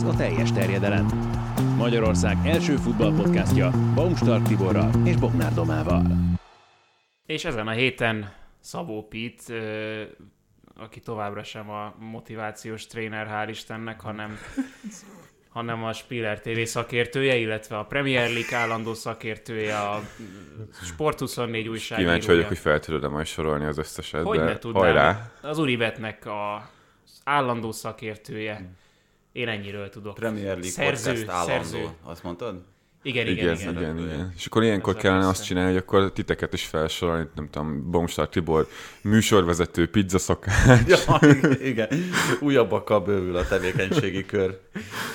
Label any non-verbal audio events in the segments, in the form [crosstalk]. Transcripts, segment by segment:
Ez a teljes terjedelem. Magyarország első futballpodcastja Baumstark Tiborral és Bognár Domával. És ezen a héten Szabó Pit, ö, aki továbbra sem a motivációs tréner, hál' Istennek, hanem, hanem a Spiller TV szakértője, illetve a Premier League állandó szakértője, a Sport24 újságírója. Kíváncsi vagyok, hogy fel tudod majd sorolni az összeset, Hogy de ne tudnám. hajrá! Az Uribetnek a állandó szakértője. Én ennyiről tudok. Premier League szerző, podcast állandó, szerző. azt mondtad? Igen, igen, igen. igen, igen. És akkor ilyenkor Ez kellene a azt csinálni, hogy akkor titeket is felsorolni, nem tudom, Bomstar Tibor, műsorvezető, pizzaszakács. [laughs] Ja, igen. Újabbakkal bővül a tevékenységi kör.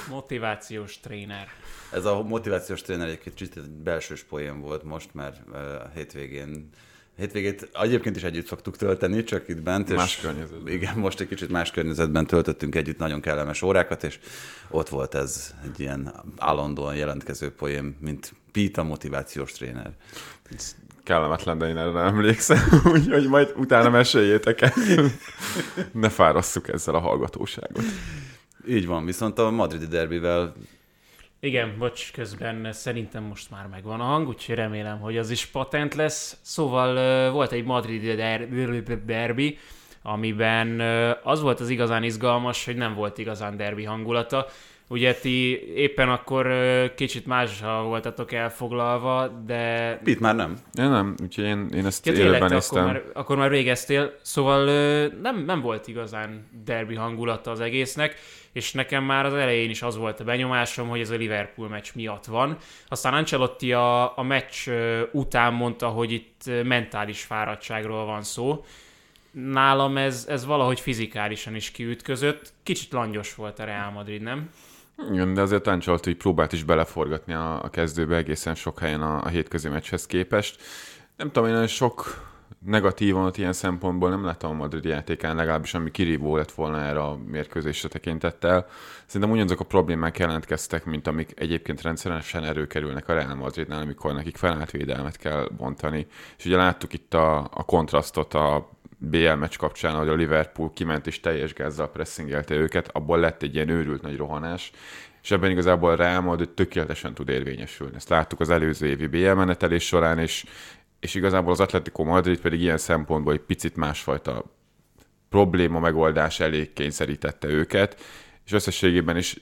Motivációs tréner. Ez a motivációs tréner egy kicsit egy belsős poén volt most, mert uh, hétvégén Hétvégét egyébként is együtt szoktuk tölteni, csak itt bent. és- Más környezetben. Igen, most egy kicsit más környezetben töltöttünk együtt nagyon kellemes órákat, és ott volt ez egy ilyen állandóan jelentkező poém, mint Pete a motivációs tréner. Kellemetlen, de én erre nem emlékszem, [laughs] úgyhogy majd utána meséljétek el. [laughs] Ne fárasszuk ezzel a hallgatóságot. Így van, viszont a madridi derbivel Igen, bocs, közben szerintem most már megvan a hang, úgyhogy remélem, hogy az is patent lesz. Szóval volt egy madridi der- derbi, amiben az volt az igazán izgalmas, hogy nem volt igazán derbi hangulata. Ugye ti éppen akkor kicsit mással voltatok elfoglalva, de Pete már nem. Én nem, úgyhogy én, én ezt Ja, élőben néztem. akkor már, akkor már végeztél, szóval nem, nem volt igazán derbi hangulata az egésznek, és nekem már az elején is az volt a benyomásom, hogy ez a Liverpool meccs miatt van. Aztán Ancelotti a, a meccs után mondta, hogy itt mentális fáradtságról van szó. Nálam ez, ez valahogy fizikálisan is kiütközött. Kicsit langyos volt a Real Madrid, nem? Igen, de azért Ancelotti így próbált is beleforgatni a, a kezdőbe egészen sok helyen a, a hétközi meccshez képest. Nem tudom, én sok negatívan ilyen szempontból nem láttam a Madrid játékán, legalábbis ami kirívó lett volna erre a mérkőzésre tekintettel. Szerintem ugyanazok a problémák jelentkeztek, mint amik egyébként rendszeresen erőkerülnek a Real Madridnál, amikor nekik felállt védelmet kell bontani. És ugye láttuk itt a, a kontrasztot a BL meccs kapcsán, hogy a Liverpool kiment és teljes gázzal pressingelte őket, abból lett egy ilyen őrült nagy rohanás, és ebben igazából Real Madrid tökéletesen tud érvényesülni. Ezt láttuk az előző évi BL menetelés során, és, és igazából az Atletico Madrid pedig ilyen szempontból egy picit másfajta probléma megoldás elé kényszerítette őket, és összességében is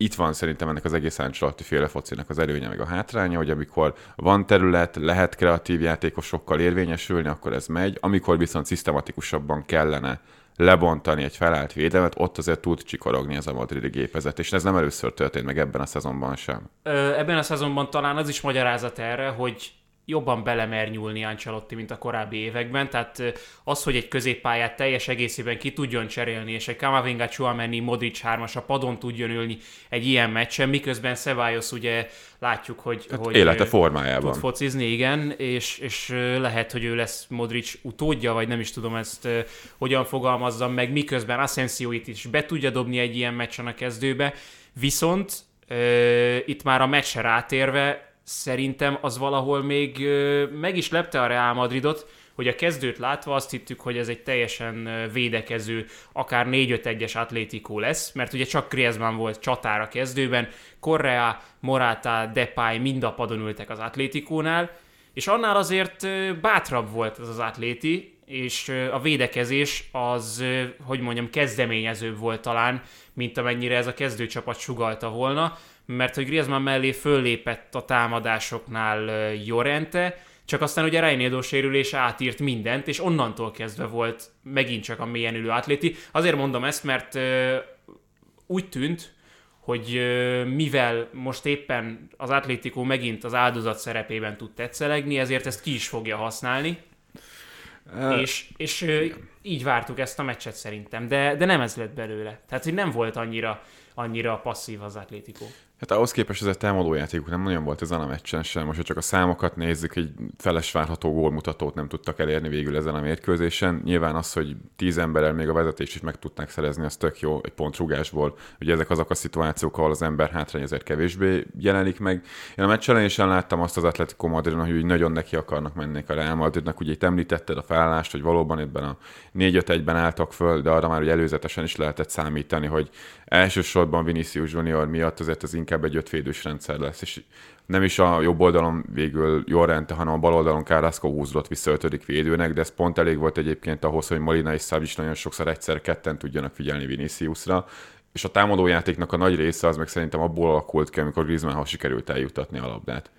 itt van szerintem ennek az egész Ancelotti féle focinak az előnye meg a hátránya, hogy amikor van terület, lehet kreatív játékosokkal érvényesülni, akkor ez megy, amikor viszont szisztematikusabban kellene lebontani egy felállt védelmet, ott azért tud csikorogni ez a madridi gépezet, és ez nem először történt meg ebben a szezonban sem. Ö, ebben a szezonban talán az is magyarázat erre, hogy jobban belemer nyúlni Ancelotti, mint a korábbi években, tehát az, hogy egy középpályát teljes egészében ki tudjon cserélni, és egy Kamavinga, Chouameni, Modric hármas a padon tudjon ülni egy ilyen meccsen, miközben Ceballos ugye látjuk, hogy, Hát hogy élete formájában. tud focizni, igen, és, és lehet, hogy ő lesz Modric utódja, vagy nem is tudom ezt hogyan fogalmazzam meg, miközben Asensioit is be tudja dobni egy ilyen meccsen a kezdőbe, viszont itt már a meccsre rátérve szerintem az valahol még meg is lepte a Real Madridot, hogy a kezdőt látva azt hittük, hogy ez egy teljesen védekező, akár 4-5-1-es atlétikó lesz, mert ugye csak Griezmann volt csatár a kezdőben, Correa, Morata, Depay mind a padon ültek az atlétikónál, és annál azért bátrabb volt ez az atléti, és a védekezés az, hogy mondjam, kezdeményezőbb volt talán, mint amennyire ez a kezdőcsapat sugalta volna, mert hogy Griezmann mellé föllépett a támadásoknál Jorente, csak aztán ugye Reinildo sérülése átírt mindent, és onnantól kezdve volt megint csak a mélyen ülő atléti. Azért mondom ezt, mert úgy tűnt, hogy mivel most éppen az Atlético megint az áldozat szerepében tud tetszelegni, ezért ezt ki is fogja használni. és, és ö, így vártuk ezt a meccset szerintem, de, de nem ez lett belőle. Tehát, hogy nem volt annyira, annyira passzív az Atlético. Hát ahhoz képest ez a támadójátékuk nem nagyon volt ezen a meccsen sem. Most, ha csak a számokat nézzük, egy feles várható gólmutatót nem tudtak elérni végül ezen a mérkőzésen. Nyilván az, hogy tíz emberrel még a vezetést is meg tudták szerezni, az tök jó egy pontrugásból. Ugye ezek azok a szituációk, ahol az ember hátrány ezért kevésbé jelenik meg. Én a meccs elején láttam azt az Atletico Madridon, hogy nagyon neki akarnak menni a Real Madridnak. Ugye itt említetted a felállást, hogy valóban ebben a 4-5-1-ben álltak föl, de arra már ugye előzetesen is lehetett számítani, hogy elsősorban Vinicius Junior miatt azért az inkább egy ötvédős rendszer lesz, és nem is a jobb oldalon végül Jorente, hanem a bal oldalon Carrasco húzódott vissza ötödik védőnek, de ez pont elég volt egyébként ahhoz, hogy Molina és Szabis nagyon sokszor egyszer ketten tudjanak figyelni Viniciusra, és a támadójátéknak a nagy része az meg szerintem abból alakult ki, amikor Griezmannhoz sikerült eljutatni a labdát.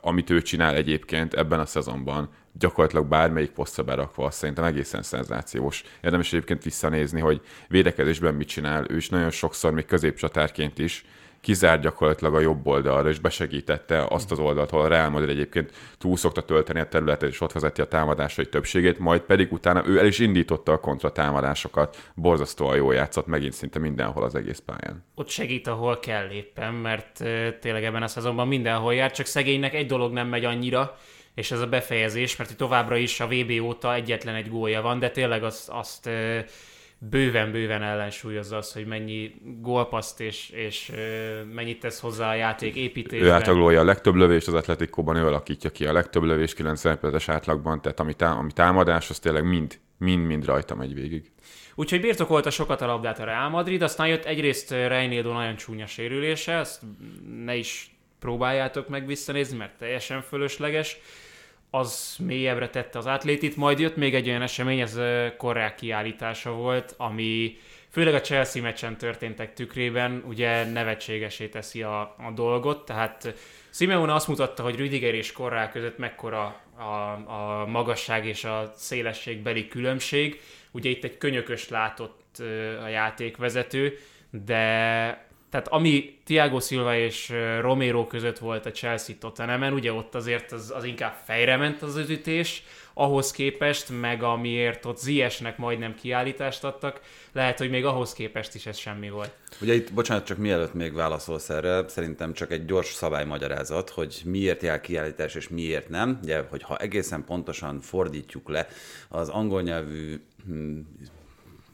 Amit ő csinál egyébként ebben a szezonban, gyakorlatilag bármelyik posztra berakva, szerintem egészen szenzációs. Érdemes egyébként visszanézni, hogy védekezésben mit csinál, ő is nagyon sokszor, még középcsatárként is, kizár gyakorlatilag a jobb oldalra, és besegítette azt az oldalt, ahol a Real Madrid egyébként túl szokta tölteni a területet, és ott vezeti a támadásai többségét, majd pedig utána ő el is indította a kontratámadásokat, borzasztóan jól játszott megint szinte mindenhol az egész pályán. Ott segít, ahol kell éppen, mert tényleg ebben a szezonban mindenhol jár, csak szegénynek egy dolog nem megy annyira, és ez a befejezés, mert továbbra is a VB óta egyetlen egy gólja van, de tényleg azt, azt bőven-bőven ellensúlyozza az, hogy mennyi gólpaszt és, és mennyit tesz hozzá a játék építésben. Ő átlagolja a legtöbb lövést az Atletikóban, ő alakítja ki a legtöbb lövés 90 perces átlagban, tehát ami, tá- ami támadás, az tényleg mind, mind-mind rajta megy végig. Úgyhogy birtokolta sokat a labdát a Real Madrid, aztán jött egyrészt Reinildo nagyon csúnya sérülése, ezt ne is próbáljátok meg visszanézni, mert teljesen fölösleges. Az mélyebbre tette az atlétit, majd jött még egy olyan esemény, ez korrák kiállítása volt, ami főleg a Chelsea meccsen történtek tükrében, ugye nevetségesé teszi a, a dolgot, tehát Simeone azt mutatta, hogy Rüdiger és Korrá között mekkora a, a magasság és a szélesség beli különbség. Ugye itt egy könyökös látott a játékvezető, de tehát ami Thiago Silva és Romero között volt a Chelsea Tottenhamen, ugye ott azért az, az inkább fejre ment az ütés, ahhoz képest, meg amiért ott Ziesnek majdnem kiállítást adtak, lehet, hogy még ahhoz képest is ez semmi volt. Ugye itt, bocsánat, csak mielőtt még válaszolsz erre, szerintem csak egy gyors szabálymagyarázat, hogy miért jár kiállítás és miért nem. Ugye, hogyha egészen pontosan fordítjuk le az angol nyelvű hm,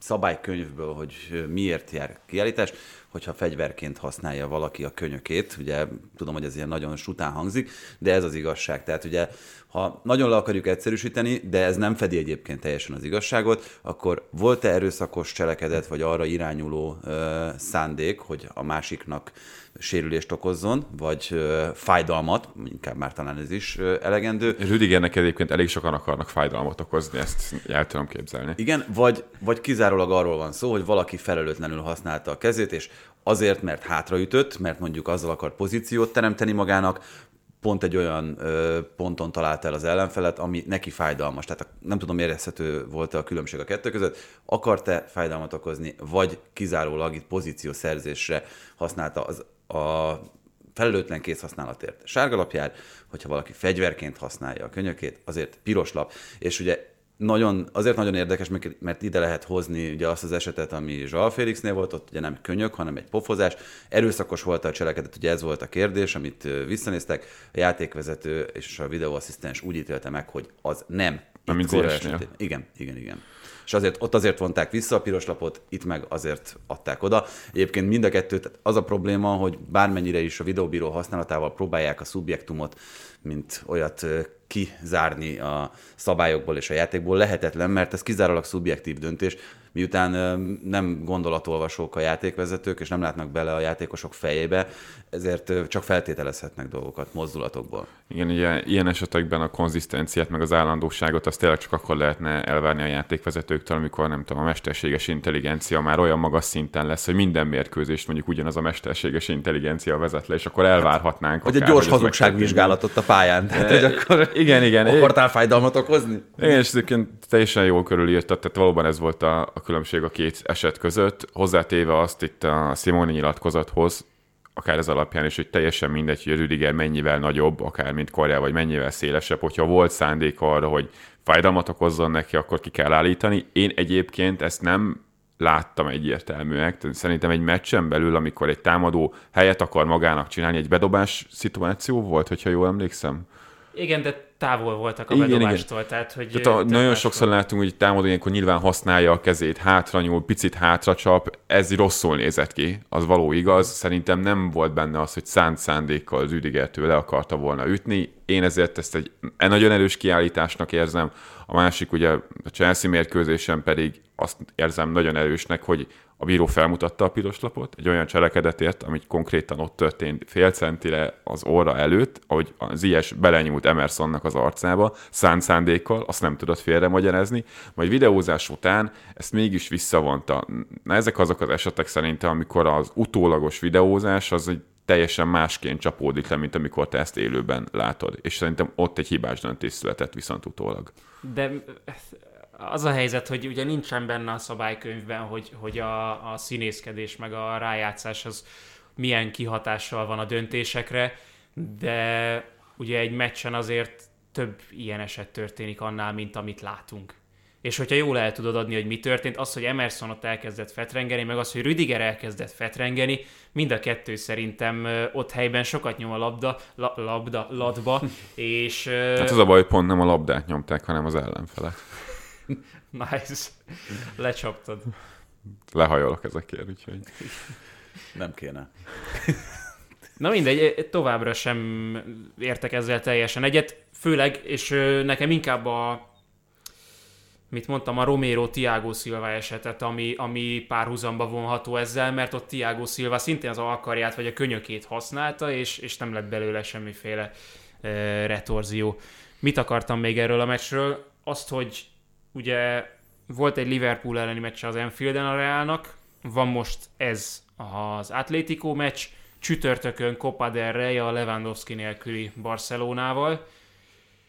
szabálykönyvből, hogy miért jár kiállítás, hogyha fegyverként használja valaki a könyökét. Ugye tudom, hogy ez ilyen nagyon sután hangzik, de ez az igazság. Tehát ugye, ha nagyon le akarjuk egyszerűsíteni, de ez nem fedi egyébként teljesen az igazságot, akkor volt-e erőszakos cselekedet, vagy arra irányuló ö, szándék, hogy a másiknak sérülést okozzon, vagy ö, fájdalmat, inkább már talán ez is ö, elegendő. Rüdigernek egyébként elég sokan akarnak fájdalmat okozni, ezt el tudom képzelni. Igen, vagy, vagy kizárólag arról van szó, hogy valaki felelőtlenül használta a kezét, és azért, mert hátraütött, mert mondjuk azzal akar pozíciót teremteni magának, pont egy olyan ö, ponton talált el az ellenfelet, ami neki fájdalmas. Tehát nem tudom, érezhető volt-e a különbség a kettő között. Akart-e fájdalmat okozni, vagy kizárólag itt pozíciószerzésre használta az, a felelőtlen kézhasználatért sárgalapjár, hogyha valaki fegyverként használja a könyökét, azért piros lap. És ugye nagyon, azért nagyon érdekes, mert ide lehet hozni ugye azt az esetet, ami Zsal Félixnél volt, ott ugye nem könyök, hanem egy pofozás. Erőszakos volt a cselekedet, ugye ez volt a kérdés, amit visszanéztek. A játékvezető és a videóasszisztens úgy ítélte meg, hogy az nem. Nem, mint Igen, igen, igen és azért ott azért vonták vissza a piros lapot, itt meg azért adták oda. Egyébként mind a kettő, tehát az a probléma, hogy bármennyire is a videóbíró használatával próbálják a szubjektumot, mint olyat kizárni a szabályokból és a játékból, lehetetlen, mert ez kizárólag szubjektív döntés miután nem gondolatolvasók a játékvezetők, és nem látnak bele a játékosok fejébe, ezért csak feltételezhetnek dolgokat mozdulatokból. Igen, ugye ilyen esetekben a konzisztenciát, meg az állandóságot azt tényleg csak akkor lehetne elvárni a játékvezetőktől, amikor nem tudom, a mesterséges intelligencia már olyan magas szinten lesz, hogy minden mérkőzést mondjuk ugyanaz a mesterséges intelligencia vezet le, és akkor elvárhatnánk. Hogy egy gyors hazugságvizsgálatot a pályán. [laughs] Tehát, hogy akkor igen, igen. Akartál fájdalmat okozni? Igen, és egyébként teljesen jól körülírtad, tehát valóban ez volt a, a különbség a két eset között. Hozzátéve azt itt a Simoni nyilatkozathoz, akár ez alapján is, hogy teljesen mindegy, hogy a Rüdiger mennyivel nagyobb, akár mint Korea, vagy mennyivel szélesebb, hogyha volt szándék arra, hogy fájdalmat okozzon neki, akkor ki kell állítani. Én egyébként ezt nem láttam egyértelműek. Szerintem egy meccsen belül, amikor egy támadó helyet akar magának csinálni, egy bedobás szituáció volt, hogyha jól emlékszem. Igen, de távol voltak a igen, bedobástól. Igen. Tehát, hogy tehát a, nagyon sokszor látunk, hogy támadó ilyenkor nyilván használja a kezét, hátra nyúl, picit hátra csap, ez rosszul nézett ki, az való igaz. Szerintem nem volt benne az, hogy szánt szándékkal Rüdigertől le akarta volna ütni. Én ezért ezt egy nagyon erős kiállításnak érzem. A másik ugye a Chelsea mérkőzésen pedig azt érzem nagyon erősnek, hogy a bíró felmutatta a piros lapot egy olyan cselekedetért, amit konkrétan ott történt fél centire az óra előtt, ahogy az ilyes belenyúlt Emersonnak az arcába, szánt szándékkal, azt nem tudott félre magyarázni, majd videózás után ezt mégis visszavonta. Na ezek azok az esetek szerintem, amikor az utólagos videózás az egy teljesen másként csapódik le, mint amikor te ezt élőben látod. És szerintem ott egy hibás döntés született viszont utólag. De az a helyzet, hogy ugye nincsen benne a szabálykönyvben, hogy, hogy a, a színészkedés meg a rájátszás az milyen kihatással van a döntésekre, de ugye egy meccsen azért több ilyen eset történik annál, mint amit látunk. És hogyha jól el tudod adni, hogy mi történt, az, hogy Emerson ott elkezdett fetrengeni, meg az, hogy Rüdiger elkezdett fetrengeni, mind a kettő szerintem ott helyben sokat nyom a labda, la, labda, ladba, [laughs] és... Hát az a baj, pont nem a labdát nyomták, hanem az ellenfelet. [laughs] nice. Lecsaptad. Lehajolok ezekért, úgyhogy... Nem kéne. Na mindegy, továbbra sem értek ezzel teljesen egyet, főleg, és nekem inkább a mit mondtam, a Romero Tiago Silva esetet, ami, ami párhuzamba vonható ezzel, mert ott Tiago Silva szintén az alkarját vagy a könyökét használta, és, és nem lett belőle semmiféle e, retorzió. Mit akartam még erről a meccsről? Azt, hogy ugye volt egy Liverpool elleni meccs az Enfielden a Realnak, van most ez az Atlético meccs, csütörtökön Copa del Rey a Lewandowski nélküli Barcelonával.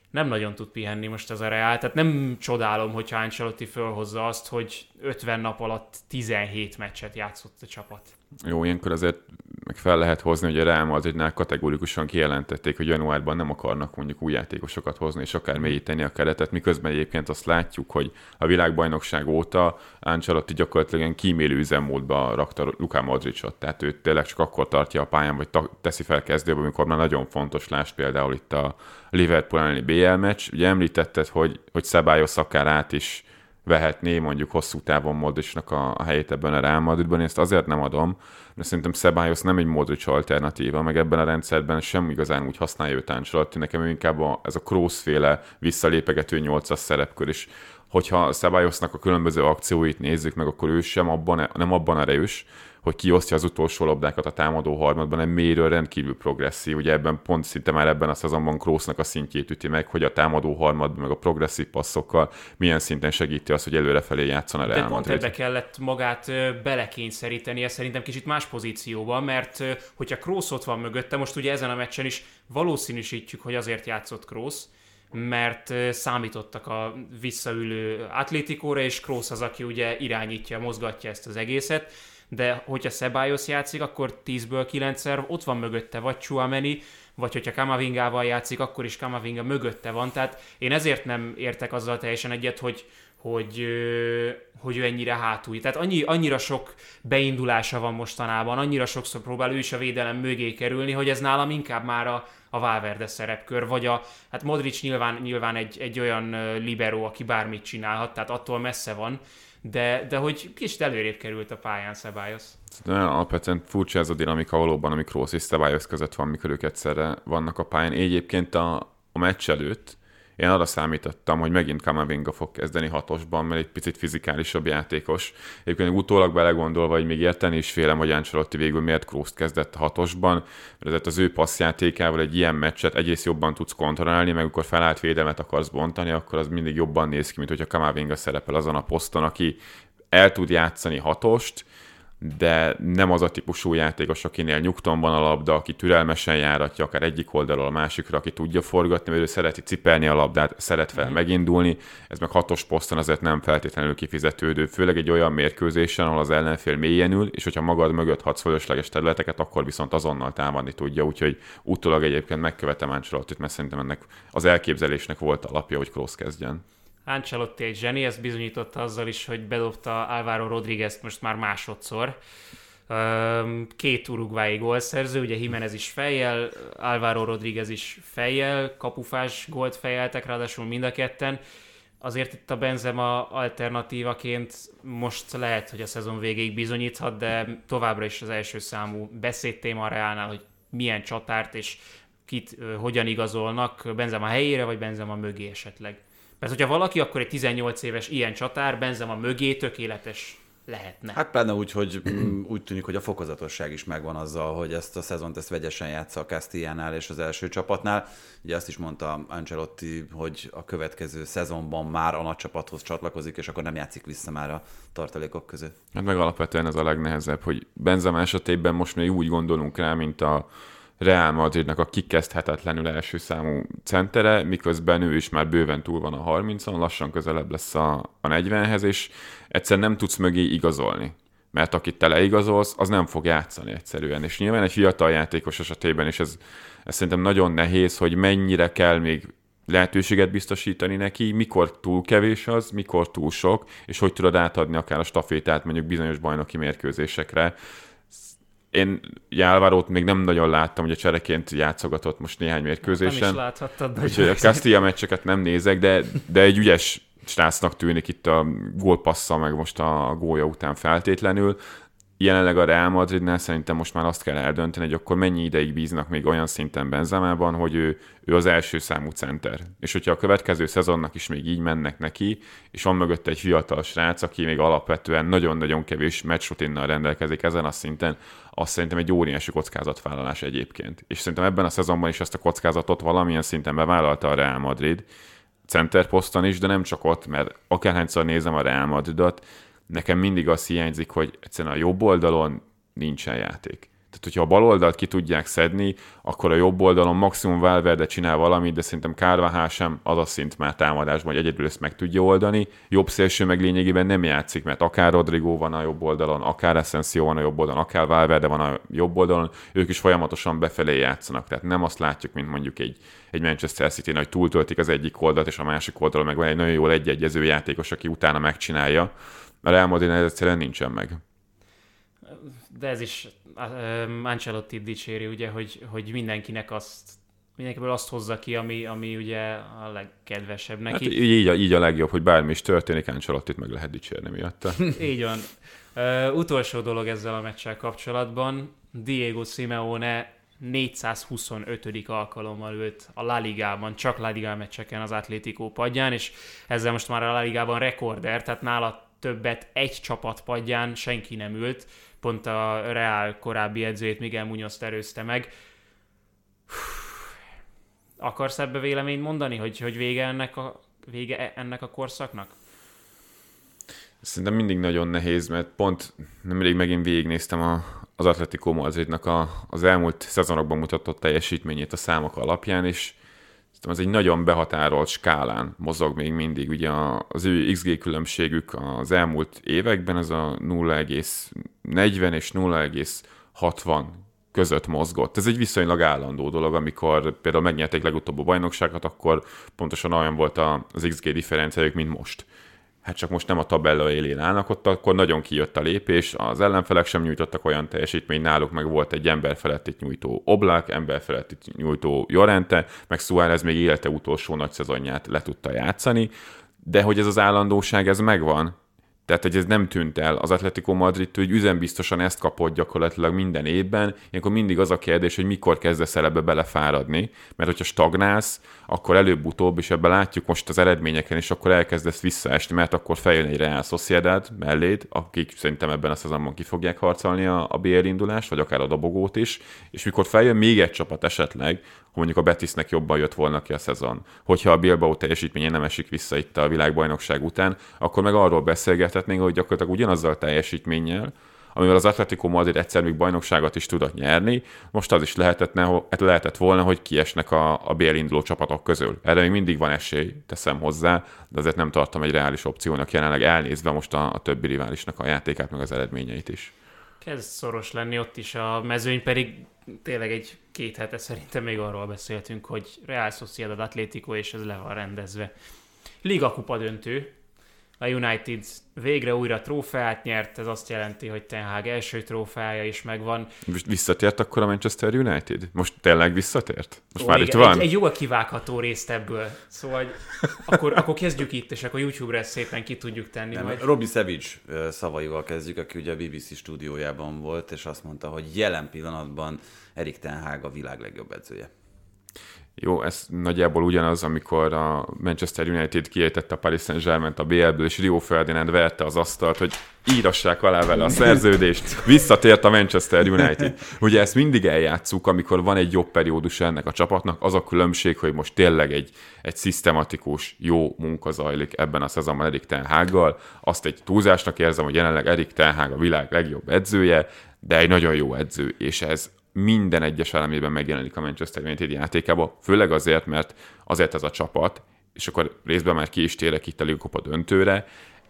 Nem nagyon tud pihenni most ez a Real, tehát nem csodálom, hogyha Ancelotti fölhozza azt, hogy 50 nap alatt 17 meccset játszott a csapat. Jó, ilyenkor azért meg fel lehet hozni, hogy a Real Madridnál kategórikusan kijelentették, hogy januárban nem akarnak mondjuk új játékosokat hozni, és akár mélyíteni a keretet, miközben egyébként azt látjuk, hogy a világbajnokság óta Ancelotti gyakorlatilag ilyen kímélő üzemmódba rakta Luka Modricot, tehát ő tényleg csak akkor tartja a pályán, vagy teszi fel kezdőbe, amikor már nagyon fontos, lásd például itt a Liverpool elleni BL meccs. Ugye említetted, hogy, hogy Szabályos akár át is vehetné mondjuk hosszú távon Modricnak a, a helyét ebben a Real Madridban. Én ezt azért nem adom, mert szerintem Ceballos nem egy Modric alternatíva, meg ebben a rendszerben sem igazán úgy használja őt Ancelotti. Nekem inkább a, ez a Kroos-féle visszalépegető nyolcas szerepkör is. Hogyha Cebalosnak a különböző akcióit nézzük meg, akkor ő sem abban, nem abban erős, hogy kiosztja az utolsó labdákat a támadó harmadban, hanem mélyről rendkívül progresszív. Ugye ebben pont szinte már ebben a szezonban Kroosnak a szintjét üti meg, hogy a támadó harmadban, meg a progresszív passzokkal milyen szinten segíti azt, hogy előrefelé játszon a Real De pont ebbe kellett magát belekényszeríteni, ez szerintem kicsit más pozícióban, mert hogyha Kroos ott van mögötte, most ugye ezen a meccsen is valószínűsítjük, hogy azért játszott Kroos, mert számítottak a visszaülő atlétikóra, és Kroos az, aki ugye irányítja, mozgatja ezt az egészet de hogyha Ceballos játszik, akkor 10-ből 9-szer ott van mögötte, vagy Chuameni, vagy hogyha Kamavingával játszik, akkor is Kamavinga mögötte van, tehát én ezért nem értek azzal teljesen egyet, hogy, hogy, hogy ő ennyire hátul. Tehát annyi, annyira sok beindulása van mostanában, annyira sokszor próbál ő is a védelem mögé kerülni, hogy ez nálam inkább már a, a Valverde szerepkör, vagy a, hát Modric nyilván, nyilván egy, egy olyan libero, aki bármit csinálhat, tehát attól messze van, de, de hogy kicsit előrébb került a pályán Szabályos. Alapvetően furcsa ez a dinamika valóban, ami Kroos és Szabályos között van, mikor ők egyszerre vannak a pályán. Egyébként a, a meccs előtt én arra számítottam, hogy megint Kamavinga fog kezdeni hatosban, mert egy picit fizikálisabb játékos. Egyébként utólag belegondolva, hogy még érteni is félem, hogy Ancelotti végül miért Kroos kezdett a hatosban, mert ezért az ő passzjátékával egy ilyen meccset egyrészt jobban tudsz kontrollálni, meg amikor felállt védelmet akarsz bontani, akkor az mindig jobban néz ki, mint hogyha Kamavinga szerepel azon a poszton, aki el tud játszani hatost, de nem az a típusú játékos, akinél nyugton van a labda, aki türelmesen járatja akár egyik oldalról a másikra, aki tudja forgatni, mert ő szereti cipelni a labdát, szeret fel megindulni, ez meg hatos poszton azért nem feltétlenül kifizetődő, főleg egy olyan mérkőzésen, ahol az ellenfél mélyen ül, és hogyha magad mögött hadsz fölösleges területeket, akkor viszont azonnal támadni tudja, úgyhogy utólag egyébként megkövetem Ancelottit, mert szerintem ennek az elképzelésnek volt alapja, hogy Kroos kezdjen. Ancelotti egy zseni, ezt bizonyította azzal is, hogy bedobta Álvaro Rodriguez most már másodszor. Két urugvái gólszerző, ugye Jimenez is fejjel, Álvaro Rodriguez is fejjel, kapufás gólt fejeltek, ráadásul mind a ketten. Azért itt a Benzema alternatívaként most lehet, hogy a szezon végéig bizonyíthat, de továbbra is az első számú beszédtéma a Reálnál, hogy milyen csatárt és kit hogyan igazolnak, Benzema helyére, vagy Benzema mögé esetleg. Mert hogyha valaki, akkor egy 18 éves ilyen csatár Benzema mögé tökéletes lehetne. Hát pláne úgy, hogy mm, úgy tűnik, hogy a fokozatosság is megvan azzal, hogy ezt a szezont ezt vegyesen játsza a Castillánál és az első csapatnál. Ugye azt is mondta Ancelotti, hogy a következő szezonban már a nagy csapathoz csatlakozik, és akkor nem játszik vissza már a tartalékok között. Hát meg alapvetően ez a legnehezebb, hogy Benzema esetében most még úgy gondolunk rá, mint a Real Madridnak a kikezdhetetlenül első számú centere, miközben ő is már bőven túl van a 30-on, lassan közelebb lesz a, a 40-hez, és egyszer nem tudsz mögé igazolni. Mert akit te leigazolsz, az nem fog játszani egyszerűen. És nyilván egy fiatal játékos esetében is ez, ez szerintem nagyon nehéz, hogy mennyire kell még lehetőséget biztosítani neki, mikor túl kevés az, mikor túl sok, és hogy tudod átadni akár a stafétát mondjuk bizonyos bajnoki mérkőzésekre én Jálvárót még nem nagyon láttam, hogy a csereként játszogatott most néhány mérkőzésen. Nem is láthattad. Úgyhogy a Castilla meccseket nem nézek, de, de egy ügyes srácnak tűnik itt a gólpassza, meg most a gólya után feltétlenül jelenleg a Real Madridnál szerintem most már azt kell eldönteni, hogy akkor mennyi ideig bíznak még olyan szinten Benzemában, hogy ő, ő az első számú center. És hogyha a következő szezonnak is még így mennek neki, és van mögött egy fiatal srác, aki még alapvetően nagyon-nagyon kevés meccsrutinnal rendelkezik ezen a szinten, azt szerintem egy óriási kockázatvállalás egyébként. És szerintem ebben a szezonban is ezt a kockázatot valamilyen szinten bevállalta a Real Madrid, center poszton is, de nem csak ott, mert akárhányszor nézem a Real Madridot, nekem mindig az hiányzik, hogy egyszerűen a jobb oldalon nincsen játék. Tehát, hogyha a bal oldalt ki tudják szedni, akkor a jobb oldalon maximum Valverde csinál valamit, de szerintem Carvajal sem az a szint már támadásban, hogy egyedül ezt meg tudja oldani. Jobb szélső meg lényegében nem játszik, mert akár Rodrigo van a jobb oldalon, akár Essensio van a jobb oldalon, akár Valverde van a jobb oldalon, ők is folyamatosan befelé játszanak. Tehát nem azt látjuk, mint mondjuk egy, egy Manchester City, hogy túltöltik az egyik oldalt, és a másik oldalon meg van egy nagyon jól egyegyező játékos, aki utána megcsinálja a Real Madrid egyszerűen nincsen meg. De ez is um, Ancelotti dicséri, ugye, hogy, hogy mindenkinek azt mindenkiből azt hozza ki, ami, ami ugye a legkedvesebb neki. Hát így, a, így a legjobb, hogy bármi is történik, Ancelottit meg lehet dicsérni miatta. [laughs] így van. Uh, utolsó dolog ezzel a meccsel kapcsolatban. Diego Simeone 425. alkalommal ült a La Ligában, csak La Liga meccseken az Atlético padján, és ezzel most már a La Ligában rekorder, tehát nála többet egy csapat padján senki nem ült, pont a Real korábbi edzőjét Miguel Munoz erőzte meg. Akarsz ebbe véleményt mondani, hogy, hogy vége ennek a, vége ennek a korszaknak? Szerintem mindig nagyon nehéz, mert pont nemrég megint végignéztem a, az Atletico Madridnak a, az elmúlt szezonokban mutatott teljesítményét a számok alapján, és az egy nagyon behatárolt skálán mozog még mindig. Ugye az ő XG különbségük az elmúlt években ez a 0,40 és 0,60 között mozgott. Ez egy viszonylag állandó dolog, amikor például megnyerték legutóbb a bajnokságot, akkor pontosan olyan volt az XG differenciájuk, mint most hát csak most nem a tabella élén állnak ott, akkor nagyon kijött a lépés, az ellenfelek sem nyújtottak olyan teljesítményt, náluk meg volt egy ember itt nyújtó Oblak, ember itt nyújtó Jorente, meg Suárez még élete utolsó nagy szezonját le tudta játszani, de hogy ez az állandóság, ez megvan, tehát, hogy ez nem tűnt el. Az Atletico Madrid, hogy üzembiztosan ezt kapott gyakorlatilag minden évben, ilyenkor mindig az a kérdés, hogy mikor kezdesz el ebbe belefáradni, mert hogyha stagnálsz, akkor előbb-utóbb, és ebben látjuk most az eredményeken, és akkor elkezdesz visszaesni, mert akkor feljön egy Real Sociedad melléd, akik szerintem ebben a szezonban ki fogják harcolni a, a BL indulást, vagy akár a dobogót is, és mikor feljön még egy csapat esetleg, mondjuk a Betisnek jobban jött volna ki a szezon. Hogyha a Bilbao teljesítménye nem esik vissza itt a világbajnokság után, akkor meg arról beszélgethetnénk, hogy gyakorlatilag ugyanazzal a teljesítménnyel, amivel az Atletico Madrid egyszer még bajnokságot is tudott nyerni, most az is lehetett, lehetett volna, hogy kiesnek a, a BL induló csapatok közül. Erre még mindig van esély, teszem hozzá, de azért nem tartom egy reális opciónak jelenleg elnézve most a, a többi riválisnak a játékát, meg az eredményeit is. Kezd szoros lenni ott is, a mezőny pedig tényleg egy két hete szerintem még arról beszéltünk, hogy Real Sociedad Atlético, és ez le van rendezve. Liga kupa döntő, a United végre újra trófeát nyert, ez azt jelenti, hogy Ten Hag első trófeája is megvan. Most visszatért akkor a Manchester United? Most tényleg visszatért? Most Ó, már igen, itt van? Egy, egy jól kivágható részt ebből. Szóval akkor, akkor kezdjük itt, és akkor YouTube-ra ezt szépen ki tudjuk tenni. Nem, majd. Robi Savage szavaival kezdjük, aki ugye a BBC stúdiójában volt, és azt mondta, hogy jelen pillanatban Erik Ten Hag a világ legjobb edzője. Jó, ez nagyjából ugyanaz, amikor a Manchester United kiejtette a Paris Saint-Germain a BL-ből, és Rio Ferdinand verte az asztalt, hogy írassák alá vele a szerződést, visszatért a Manchester United. Ugye ezt mindig eljátszuk, amikor van egy jobb periódus ennek a csapatnak, az a különbség, hogy most tényleg egy, egy szisztematikus, jó munka zajlik ebben a szezonban Erik Ten. Azt egy túlzásnak érzem, hogy jelenleg Erik Ten a világ legjobb edzője, de egy nagyon jó edző, és ez minden egyes elemében megjelenik a Manchester United játékába, főleg azért, mert azért ez a csapat, és akkor részben már ki is térek itt a Liga döntőre,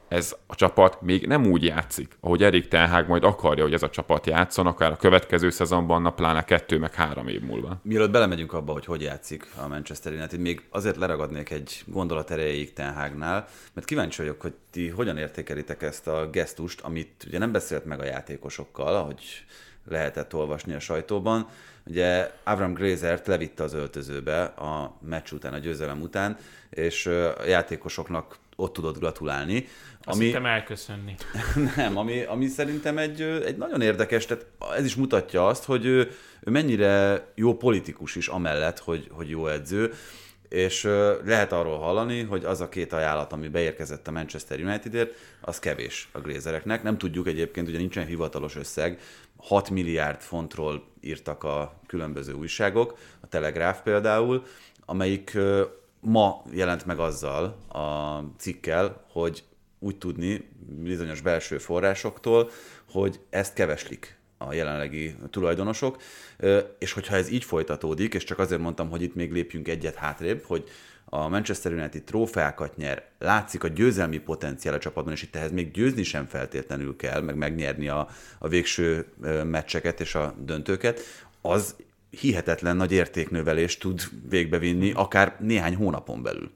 ez a csapat még nem úgy játszik, ahogy Erik Ten Hag majd akarja, hogy ez a csapat játszon, akár a következő szezonban, na pláne kettő, meg három év múlva. Mielőtt belemegyünk abba, hogy hogy játszik a Manchester United, még azért leragadnék egy gondolat erejéig Ten Hagnál, mert kíváncsi vagyok, hogy ti hogyan értékelitek ezt a gesztust, amit ugye nem beszélt meg a játékosokkal, ahogy lehetett olvasni a sajtóban. Ugye Avram Grazert levitte az öltözőbe a meccs után, a győzelem után, és a játékosoknak ott tudott gratulálni. Azt ami... hittem elköszönni. [laughs] nem, ami, ami szerintem egy, egy nagyon érdekes, tehát ez is mutatja azt, hogy ő, ő mennyire jó politikus is amellett, hogy, hogy jó edző és lehet arról hallani, hogy az a két ajánlat, ami beérkezett a Manchester Unitedért, az kevés a glézereknek. Nem tudjuk egyébként, ugye nincsen hivatalos összeg, 6 milliárd fontról írtak a különböző újságok, a Telegraph például, amelyik ma jelent meg azzal a cikkel, hogy úgy tudni bizonyos belső forrásoktól, hogy ezt keveslik a jelenlegi tulajdonosok, és hogyha ez így folytatódik, és csak azért mondtam, hogy itt még lépjünk egyet hátrébb, hogy a Manchester United trófeákat nyer, látszik a győzelmi potenciál a csapatban, és itt ehhez még győzni sem feltétlenül kell, meg megnyerni a, a végső meccseket és a döntőket, az hihetetlen nagy értéknövelést tud végbevinni, akár néhány hónapon belül.